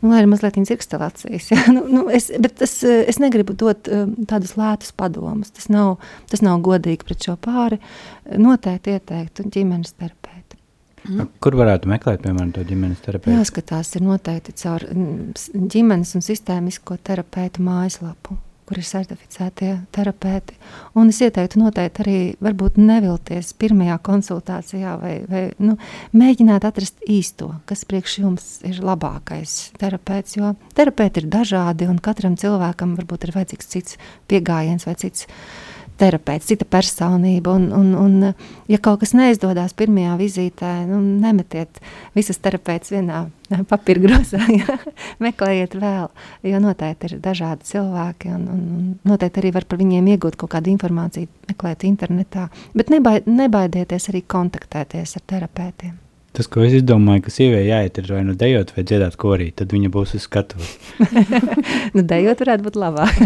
nu, lai ir mazliet instalācijas. Ja? Nu, nu, es, bet es, es negribu dot um, tādus lētus padomus. Tas nav, tas nav godīgi pret šo pāri. Noteikti ieteiktu ģimenes terapeitu. Mm. Kur varētu meklēt, piemēram, to ģimenes terapeitu? Jāskatās, ir noteikti caur mm, ģimenes un sistēmisko terapeitu mājaslapu kur ir certificētie terapeiti. Un es ieteiktu noteikti arī varbūt nevilties pirmajā konsultācijā vai, vai nu, mēģināt atrast īsto, kas priekš jums ir labākais terapeits, jo terapeiti ir dažādi un katram cilvēkam varbūt ir vajadzīgs cits pieejams vai cits terapeits, cita personība. Un, un, un, ja kaut kas neizdodas pirmajā vizītē, nu, nemetiet visus terapeitus vienā papīra grozā. Ja? Meklējiet vēl, jo noteikti ir dažādi cilvēki, un, un, un noteikti arī var par viņiem iegūt kaut kādu informāciju, meklēt internetā. Bet nebaid, nebaidieties arī kontaktēties ar terapeitiem. Tas, ko es domāju, ka sieviete jāiet ir vai nu dejot, vai dziedāt korī, tad viņa būs uz skatuves. nu, dejot varētu būt labāk.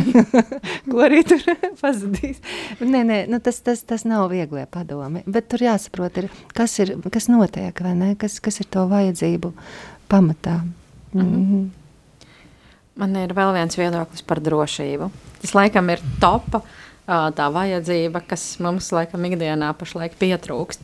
korī tur pazudīs. Nē, nē, nu, tas, tas, tas nav viegli padomi. Bet tur jāsaprot, ir, kas, ir, kas notiek, vai ne? Kas, kas ir to vajadzību pamatā. Mm -hmm. Man ir vēl viens viedoklis par drošību. Tas laikam ir topa tā vajadzība, kas mums laikam ikdienā pašlaik pietrūkst.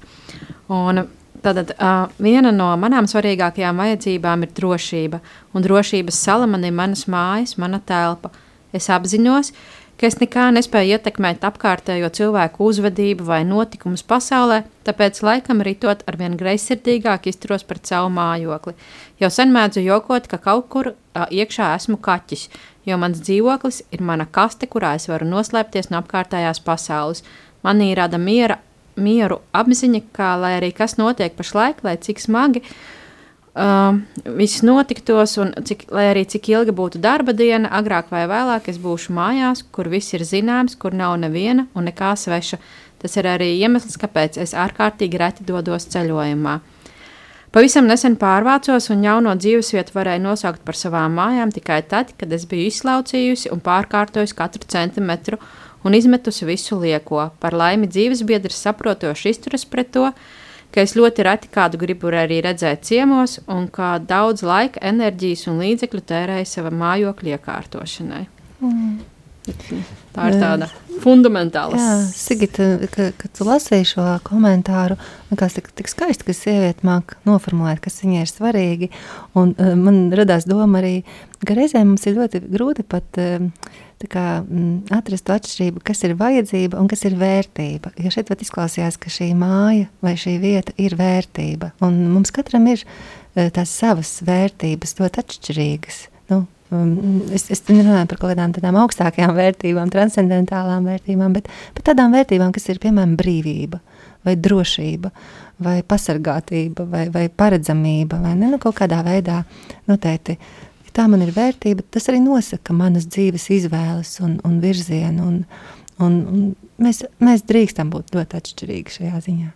Un Tātad uh, viena no manām svarīgākajām vajadzībām ir drošība, un drošības sala man ir manas mājas, mana telpa. Es apzinos, ka es nekā nespēju ietekmēt apkārtējo cilvēku uzvedību vai notikumus pasaulē, tāpēc laikam ritot ar vien greizsirdīgāk izturos pret savu mājokli. Jau sen mēdzu jokot, ka kaut kur uh, iekšā esmu kaķis, jo mans dzīvoklis ir mana kaste, kurā es varu noslēpties no apkārtējās pasaules. Manī rada miera mieru apziņa, ka lai arī kas notiek pašlaik, lai cik smagi uh, viss notiktos, un cik, lai arī cik ilga būtu darba diena, agrāk vai vēlāk es būšu mājās, kur viss ir zināms, kur nav neviena un nekā sveša. Tas ir arī iemesls, kāpēc es ārkārtīgi reti dodos ceļojumā. Pavisam nesen pārvācos un jauno dzīvesvietu varēju nosaukt par savām mājām tikai tad, kad es biju izslaucījusi un pārkārtojusi katru centimetru un izmetusi visu lieko. Par laimi dzīves biedrs saprotoši izturas pret to, ka es ļoti reti kādu gribu arī redzēt ciemos, un kā daudz laika, enerģijas un līdzekļu tērēju sava mājokļa iekārtošanai. Mm. Tā ir tāda fundamentāla. Jā, Sigita, kad ka tu lasīji šo komentāru, likās tik, tik skaisti, ka sieviete māk noformulēt, kas viņai ir svarīgi. Un, uh, man radās doma arī, ka reizēm mums ir ļoti grūti pat uh, kā, mm, atrast to atšķirību, kas ir vajadzība un kas ir vērtība. Jo šeit izklausījās, ka šī māja vai šī vieta ir vērtība. Un mums katram ir uh, tās savas vērtības, ļoti atšķirīgas. Nu, um, es, es nerunāju par kaut kādām tādām augstākajām vērtībām, transcendentālām vērtībām, bet par tādām vērtībām, kas ir piemēram brīvība vai drošība. Vai pasargātība, vai, vai paredzamība, vai ne, nu, kaut kādā veidā noteikti uh, tā man ir vērtība, tas arī nosaka manas dzīves izvēles un, un virzienu. Un, un, un mēs, mēs drīkstam būt ļoti atšķirīgi šajā ziņā.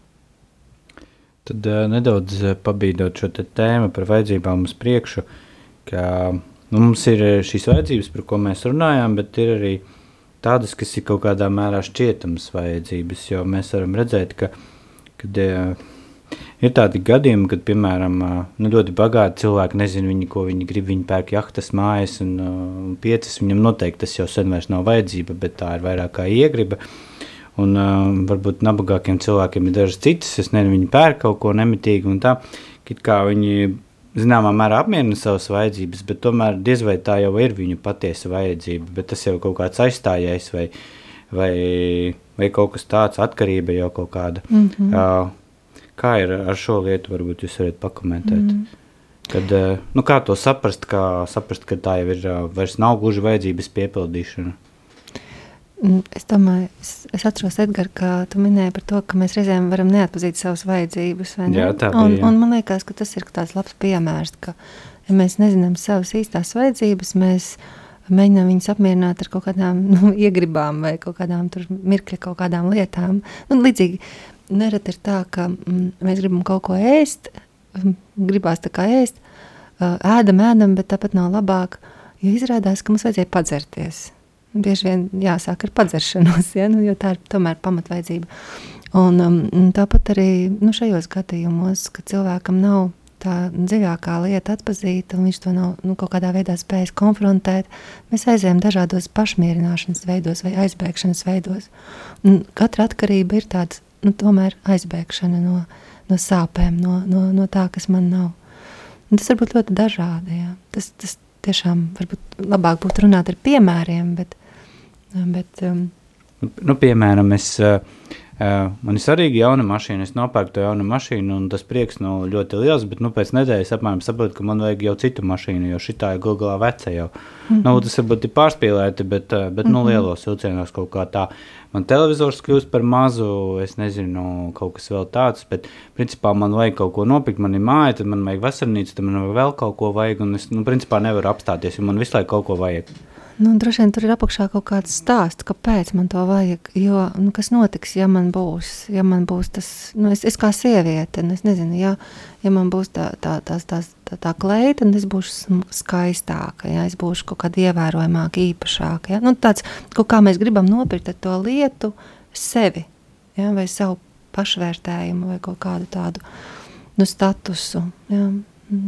Tad uh, nedaudz pabīdot šo tēmu par vajadzībām uz priekšu, ka nu, mums ir šīs vajadzības, par ko mēs runājām, bet ir arī tādas, kas ir kaut kādā mērā šķietamas vajadzības, jo mēs varam redzēt, ka, kad Ir tādi gadījumi, kad, piemēram, nu, ļoti bagāti cilvēki nezina, viņi, ko viņi grib. Viņi pērk jahtas, mājas un uh, piecas. Viņam noteikti tas jau sen vairs nav vajadzība, bet tā ir vairāk kā iegriba. Un uh, varbūt nabagākiem cilvēkiem ir dažas citas, es nezinu, viņi pērk kaut ko nemitīgi un tā, kā viņi zināmā mērā apmierina savas vajadzības, bet tomēr diez vai tā jau ir viņu patiesa vajadzība, bet tas jau kaut kāds aizstājējs vai, vai, vai kaut kas tāds, atkarība jau kaut kāda. Mm -hmm. uh, Kā ir ar šo lietu, varbūt jūs varat pakomentēt? Mm. Kad, eh, nu, kā to saprast, kā saprast, ka tā jau ir, eh, vairs nav gluži vajadzības piepildīšana? Mm, es domāju, es, es atceros, Edgars, ka tu minēji par to, ka mēs reizēm varam neatpazīt savas vajadzības. Jā, tā bija. Un, un man liekas, ka tas ir tāds labs piemērs, ka, ja mēs nezinām savas īstās vajadzības, mēs mēģinām viņus apmierināt ar kaut kādām nu, iegribām vai kaut kādām mirkļa, kaut kādām lietām. Un līdzīgi nereti ir tā, ka mm, mēs gribam kaut ko ēst, mm, gribās tā kā ēst, ēdam, ēdam, bet tāpat nav labāk, jo izrādās, ka mums vajadzēja padzerties. Bieži vien jāsāk ar padzeršanos, ja? nu, jo tā ir tomēr pamatvajadzība. Un, um, tāpat arī nu, šajos gadījumos, kad cilvēkam nav tā dziļākā lieta atpazīta, un viņš to nav nu, kaut kādā veidā spējis konfrontēt, mēs aizējām dažādos pašmierināšanas veidos vai aizbēgšanas veidos. Un katra atkarība ir tāds nu, tomēr aizbēgšana no, no sāpēm, no, no, no tā, kas man nav. Un tas var būt ļoti dažādi. Jā. Tas, tas tiešām varbūt labāk būtu runāt ar piemēriem, bet, Bet, um, nu, piemēram, es, uh, man ir svarīga jauna mašīna, es nopērku to jaunu mašīnu, un tas prieks nu, ļoti liels, bet nu, pēc nedēļas apmēram saprotu, ka man vajag jau citu mašīnu, jo šī ir galā veca jau. Mm -hmm. nu, tas varbūt ir pārspīlēti, bet, bet mm -hmm. nu, mhm. lielos vilcienos kaut kā tā. Man televizors kļūst par mazu, es nezinu, kaut kas vēl tāds, bet principā man vajag kaut ko nopirkt, man ir māja, tad man vajag vasarnīcu, tad man vēl kaut ko vajag, un es, nu, principā nevaru apstāties, jo man visu laiku kaut ko vajag. Nu, droši vien tur ir apakšā kaut kāds stāsts, kāpēc man to vajag. Jo, nu, kas notiks, ja man būs, ja man būs tas, nu, es, es kā sieviete, nu, es nezinu, ja, ja man būs tā, tā, tā, tā, tā, tā kleita, tad es būšu skaistāka, ja es būšu kaut kāda ievērojamāka, īpašāka. Ja? Nu, tāds, kaut kā mēs gribam nopirkt to lietu sevi, ja? vai savu pašvērtējumu, vai kaut kādu tādu nu, statusu. Ja?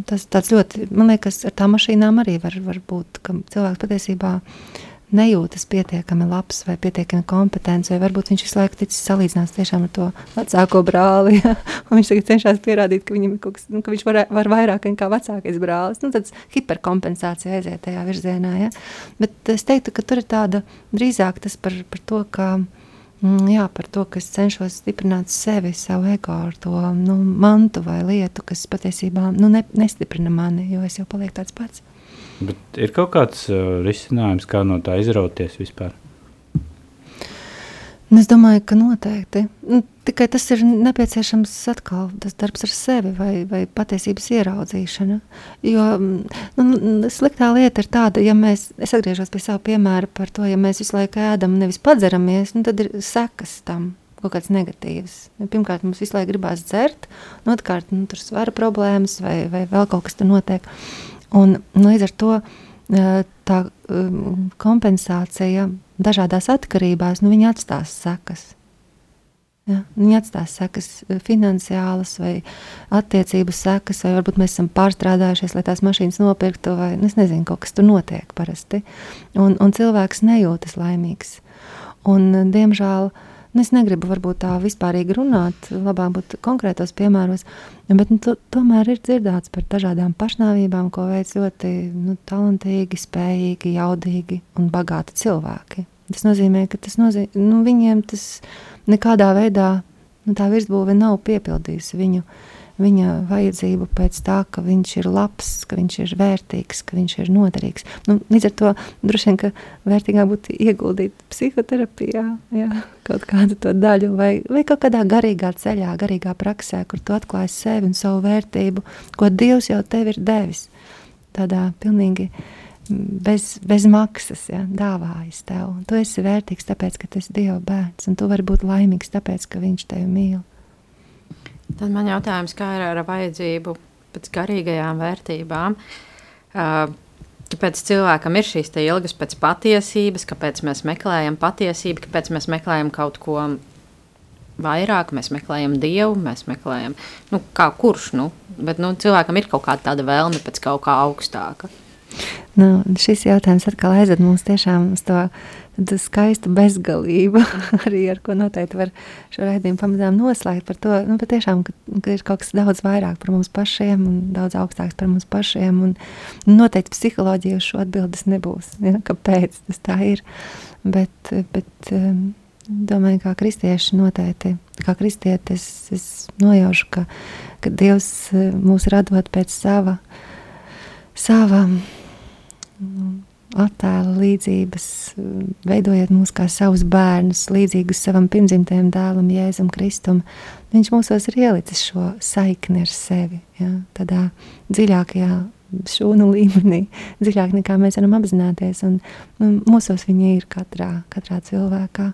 Tas tāds ļoti, man liekas, ar tām mašīnām arī var, var būt, ka cilvēks patiesībā nejūtas pietiekami labs vai pietiekami kompetents, vai varbūt viņš visu laiku ticis salīdzināts tiešām ar to vecāko brāli, ja? un viņš tagad cenšas pierādīt, ka, kaut kas, nu, ka viņš var, var vairāk nekā vecākais brālis. Nu, tāds hiperkompensācija aiziet tajā virzienā, ja? bet es teiktu, ka tur ir tāda drīzāk tas par, par to, ka jā, par to, ka es cenšos stiprināt sevi, savu ego ar to nu, mantu vai lietu, kas patiesībā nu, ne, nestiprina mani, jo es jau palieku tāds pats. Bet ir kaut kāds uh, risinājums, kā no tā izrauties vispār? Nu, es domāju, ka noteikti. Nu, tikai tas ir nepieciešams atkal tas darbs ar sevi vai, vai patiesības ieraudzīšana. Jo nu, sliktā lieta ir tāda, ja mēs, es atgriežos pie sava piemēra par to, ja mēs visu laiku ēdam, nevis padzeramies, nu, tad ir sekas tam kaut kāds negatīvs. Pirmkārt, mums visu laiku gribās dzert, otrkārt, nu, tur svara problēmas vai, vai vēl kaut kas tur notiek. Un, nu, līdz ar to tā um, kompensācija dažādās atkarībās, nu, viņi atstās sekas. Ja, viņi atstās sekas finansiālas vai attiecību sekas, vai varbūt mēs esam pārstrādājušies, lai tās mašīnas nopirktu, vai nu, es nezinu, kas tur notiek parasti. Un, un cilvēks nejūtas laimīgs. Un, diemžēl, uh, es negribu varbūt tā vispārīgi runāt, labāk būtu konkrētos piemēros, bet nu, to, tomēr ir dzirdēts par dažādām pašnāvībām, ko veic ļoti nu, talantīgi, spējīgi, jaudīgi un bagāti cilvēki. Tas nozīmē, ka tas nozīmē, nu, viņiem tas nekādā veidā nu, tā virsbūve nav piepildījusi viņu viņa vajadzību pēc tā, ka viņš ir labs, ka viņš ir vērtīgs, ka viņš ir noderīgs. Nu, līdz ar to droši vien, ka vērtīgāk būtu ieguldīt psihoterapijā, jā, kaut kādu to daļu, vai, vai kaut kādā garīgā ceļā, garīgā praksē, kur tu atklāji sevi un savu vērtību, ko Dievs jau tev ir devis. Tādā pilnīgi bez, bez maksas ja, dāvājas tev. Un tu esi vērtīgs tāpēc, ka tu esi Dieva bērns, un tu vari būt laimīgs tāpēc, ka Viņš tevi mīl. Tad man jautājums, kā ir ar vajadzību pēc garīgajām vērtībām? Kāpēc cilvēkam ir šīs ilgas pēc patiesības, kāpēc mēs meklējam patiesību, kāpēc mēs meklējam kaut ko vairāk, mēs meklējam dievu, mēs meklējam, nu, kā kurš, nu, bet nu, cilvēkam ir kaut kāda vēlme pēc kaut kā augstāka. Nu, šis jautājums atkal aizved mums tiešām uz to skaistu bezgalību, arī ar ko noteikti var šo raidījumu pamazām noslēgt par to, nu, patiešām, ka, ka ir kaut kas daudz vairāk par mums pašiem un daudz augstāks par mums pašiem, un noteikti psiholoģija uz šo atbildes nebūs, ja, kāpēc tas tā ir, bet, bet um, domāju, kā kristieši noteikti, kā kristietis, es nojaušu, ka, ka Dievs uh, mūs radot pēc sava, sava, attēla līdzības, veidojiet mūs kā savus bērnus, līdzīgus savam pirmdzimtajam dēlam, Jēzum Kristum. Viņš mūsos ir ielicis šo saikni ar sevi, ja, tādā dziļākajā šūnu līmenī, dziļāk nekā mēs varam apzināties. Un, un mūsos viņi ir katrā, katrā cilvēkā.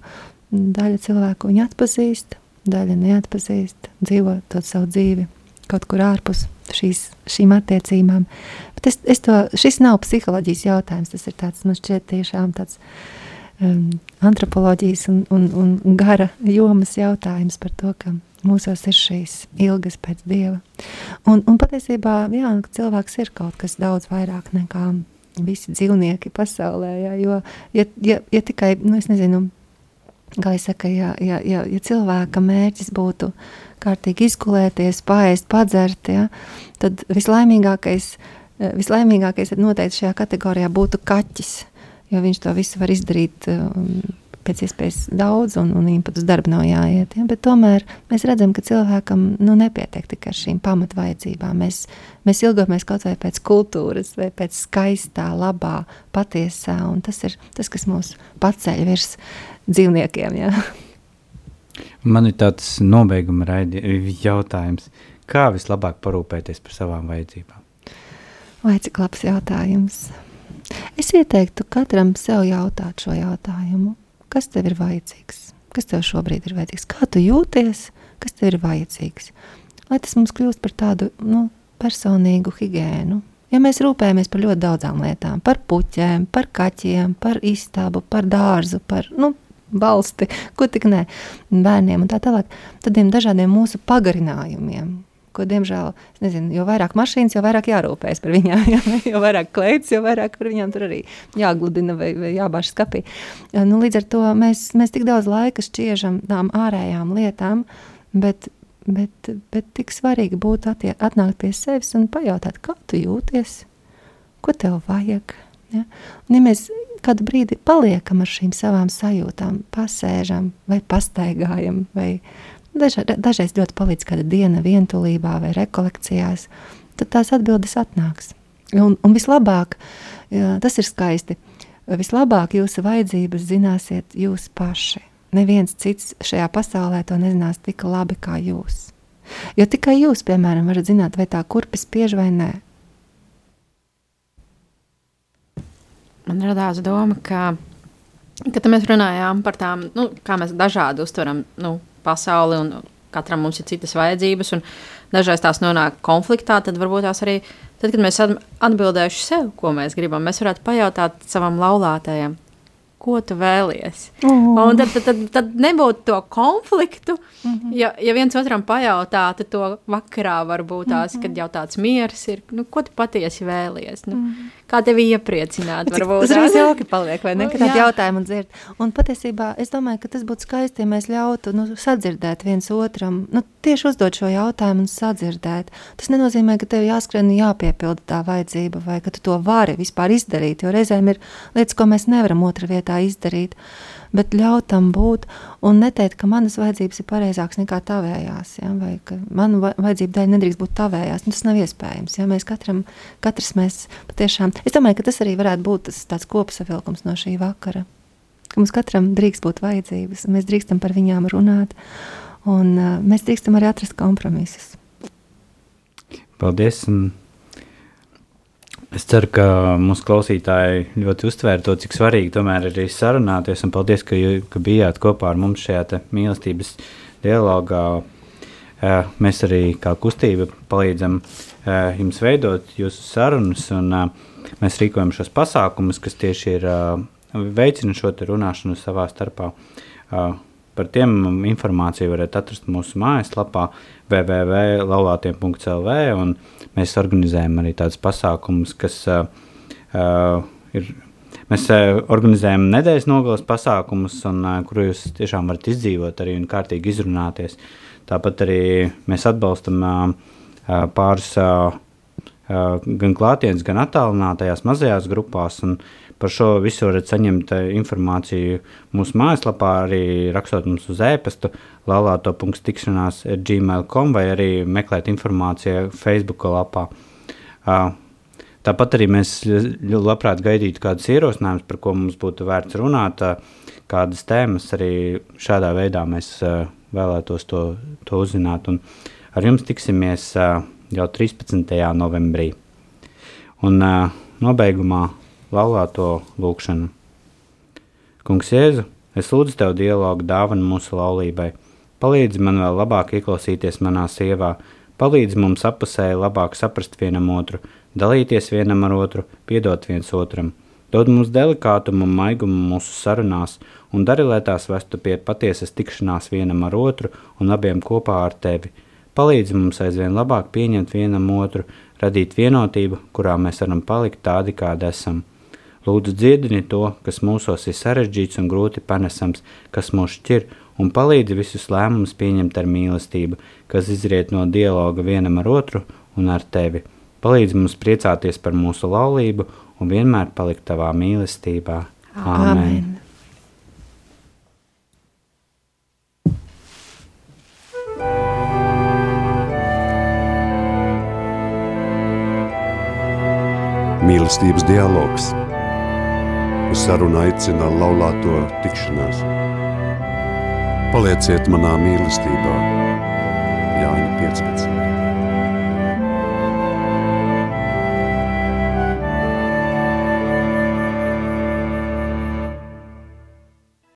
Daļa cilvēku viņu atpazīst, daļa neatpazīst, dzīvo to savu dzīvi kaut kur ārpus šīs, šīm attiecībām. Bet es, es to, šis nav psiholoģijas jautājums, tas ir tāds, man šķiet tiešām tāds um, antropoloģijas un, un, un gara jomas jautājums par to, ka mūsos ir šīs ilgas pēc Dieva. Un, un patiesībā, jā, cilvēks ir kaut kas daudz vairāk nekā visi dzīvnieki pasaulē, jā, jo, ja, ja, ja tikai, nu es nezinu, kā es saku, ja, ja, ja, ja cilvēka mērķis būtu kārtīgi izgulēties, paēst, padzert, ja, tad vislaimīgākais, eh, vislaimīgākais noteikti šajā kategorijā būtu kaķis. jo viņš to visu var izdarīt um, pēc iespējas daudz, un, un viņam pat uz darbu nav jāiet. Ja? Bet tomēr mēs redzam, ka cilvēkam nu, nepietiek tikai ar šīm pamatvajadzībām. Mēs, mēs ilgamies kaut vai pēc kultūras, vai pēc skaistā, labā, patiesā, un tas ir tas, kas mūs paceļ virs dzīvniekiem. Ja? Man ir tāds nobeiguma raidi, jautājums. Kā vislabāk parūpēties par savām vajadzībām? Vai cik labs jautājums? Es ieteiktu katram sev jautāt šo jautājumu. Kas tev ir vajadzīgs? Kas tev šobrīd ir vajadzīgs? Kā tu jūties? Kas tev ir vajadzīgs? Lai tas mums kļūst par tādu nu, personīgu higiēnu. Ja mēs rūpējamies par ļoti daudzām lietām, par puķiem, par kaķiem, par istabu, par dārzu, par nu, valsti, ko tik ne, bērniem un tā tālāk, tādiem dažādiem mūsu pagarinājumiem, ko, diemžēl, nezinu, jo vairāk mašīnas, jo vairāk jārūpējas par viņām, jo, jo vairāk kleitas, jo vairāk par viņām tur arī jāgludina vai, vai jābāž skapī. Nu, līdz ar to mēs, mēs tik daudz laika šķiežam tām ārējām lietām, bet, bet, bet tik svarīgi būtu atnākt pie sevis un pajautāt, kā tu jūties, ko tev vajag. Ja? Un, ja mēs kādu brīdi paliekam ar šīm savām sajūtām, pasēžam vai pastaigājam vai Daža, dažreiz ļoti palīdz kāda diena vientulībā vai rekolekcijās, tad tās atbildes atnāks. Un, un vislabāk, jā, tas ir skaisti, vislabāk jūsu vajadzības zināsiet jūs paši. Neviens cits šajā pasaulē to nezinās tik labi kā jūs. Jo tikai jūs, piemēram, varat zināt, vai tā kurpes spiež vai nē. Man radās doma, ka, kad mēs runājām par tām, nu, kā mēs dažādi uztveram nu, pasauli un katram mums ir citas vajadzības. Dažreiz tās nonāk konfliktā, tad varbūt tās arī, tad, kad mēs atbildēsim sev, ko mēs gribam, mēs varētu pajautāt savam laulātajam, ko tu vēlies. Oh. Un tad, tad, tad, tad nebūtu to konfliktu. Mm -hmm. ja, ja viens otram pajautātu to vakarā, varbūt tās, mm -hmm. kad jau tāds miers ir, nu, ko tu patiesi vēlies. Nu, mm -hmm. Kā tevi iepriecināt? Varbūt, tas arī jauki paliek, vai ne? Kad tādu jautājumu dzird. Un patiesībā es domāju, ka tas būtu skaisti, ja mēs ļautu nu, sadzirdēt viens otram, nu, tieši uzdot šo jautājumu un sadzirdēt. Tas nenozīmē, ka tev jāskrien un jāpiepilda tā vajadzība, vai ka tu to vari vispār izdarīt, jo reizēm ir lietas, ko mēs nevaram otra vietā tā izdarīt, bet ļaut tam būt un neteikt, ka manas vajadzības ir pareizākas nekā tavējās, ja, vai ka manu vajadzību dēļ nedrīkst būt tavējās. Nu, tas nav iespējams. Ja, mēs katram, katrs mēs patiešām, es domāju, ka tas arī varētu būt tas tāds kopsavilkums no šī vakara. Ka mums katram drīkst būt vajadzības, un mēs drīkstam par viņām runāt, un uh, mēs drīkstam arī atrast kompromisus. Paldies! Un Es ceru, ka mūsu klausītāji ļoti uztvēra to, cik svarīgi tomēr ir sarunāties. Paldies, ka, ka bijāt kopā ar mums šajā mīlestības dialogā. Mēs arī kā kustība palīdzam jums veidot jūsu sarunas, un mēs rīkojam šos pasākumus, kas tieši ir veicina šo runāšanu savā starpā. Par tiem informāciju varat atrast mūsu mājaslapā www.laulātiem.lv. Mēs organizējam arī tādus pasākumus, kas uh, ir. Mēs uh, organizējam nedēļas nogalas pasākumus, un, uh, kur jūs tiešām varat izdzīvot arī un kārtīgi izrunāties. Tāpat arī mēs atbalstam uh, pāris uh, gan klātienes, gan attālinātajās mazajās grupās. Un, uh, Par šo visu varat saņemt eh, informāciju mūsu mājaslapā, arī rakstot mums uz e-pastu, lalāto.tikšanās gmail.com vai arī meklēt informāciju Facebook lapā. Tāpat arī mēs labprāt gaidītu kādus ierosinājumus, par ko mums būtu vērts runāt, kādas tēmas arī šādā veidā mēs vēlētos to, to uzzināt. Un ar jums tiksimies jau 13. novembrī. Un nobeigumā laulāto lūgšanu. Kungs Jēzu, es lūdzu Tev dialogu dāvanu mūsu laulībai. Palīdzi man vēl labāk ieklausīties manā sievā, palīdzi mums apusēji labāk saprast vienam otru, dalīties vienam ar otru, piedot viens otram. Dod mums delikātumu un maigumu mūsu sarunās, un dari, lai tās vestu pie patiesas tikšanās vienam ar otru un abiem kopā ar tevi. Palīdzi mums aizvien labāk pieņemt vienam otru, radīt vienotību, kurā mēs varam palikt tādi, kādi esam. Lūdzu, dziedini to, kas mūsos ir sarežģīts un grūti panesams, kas mūs šķir, un palīdzi visus lēmumus pieņemt ar mīlestību, kas izriet no dialoga vienam ar otru un ar tevi. Palīdzi mums priecāties par mūsu laulību un vienmēr palikt tavā mīlestībā. Āmen. Mīlestības dialogs. Uz sarunu aicina laulāto tikšanās. Palieciet manā mīlestībā,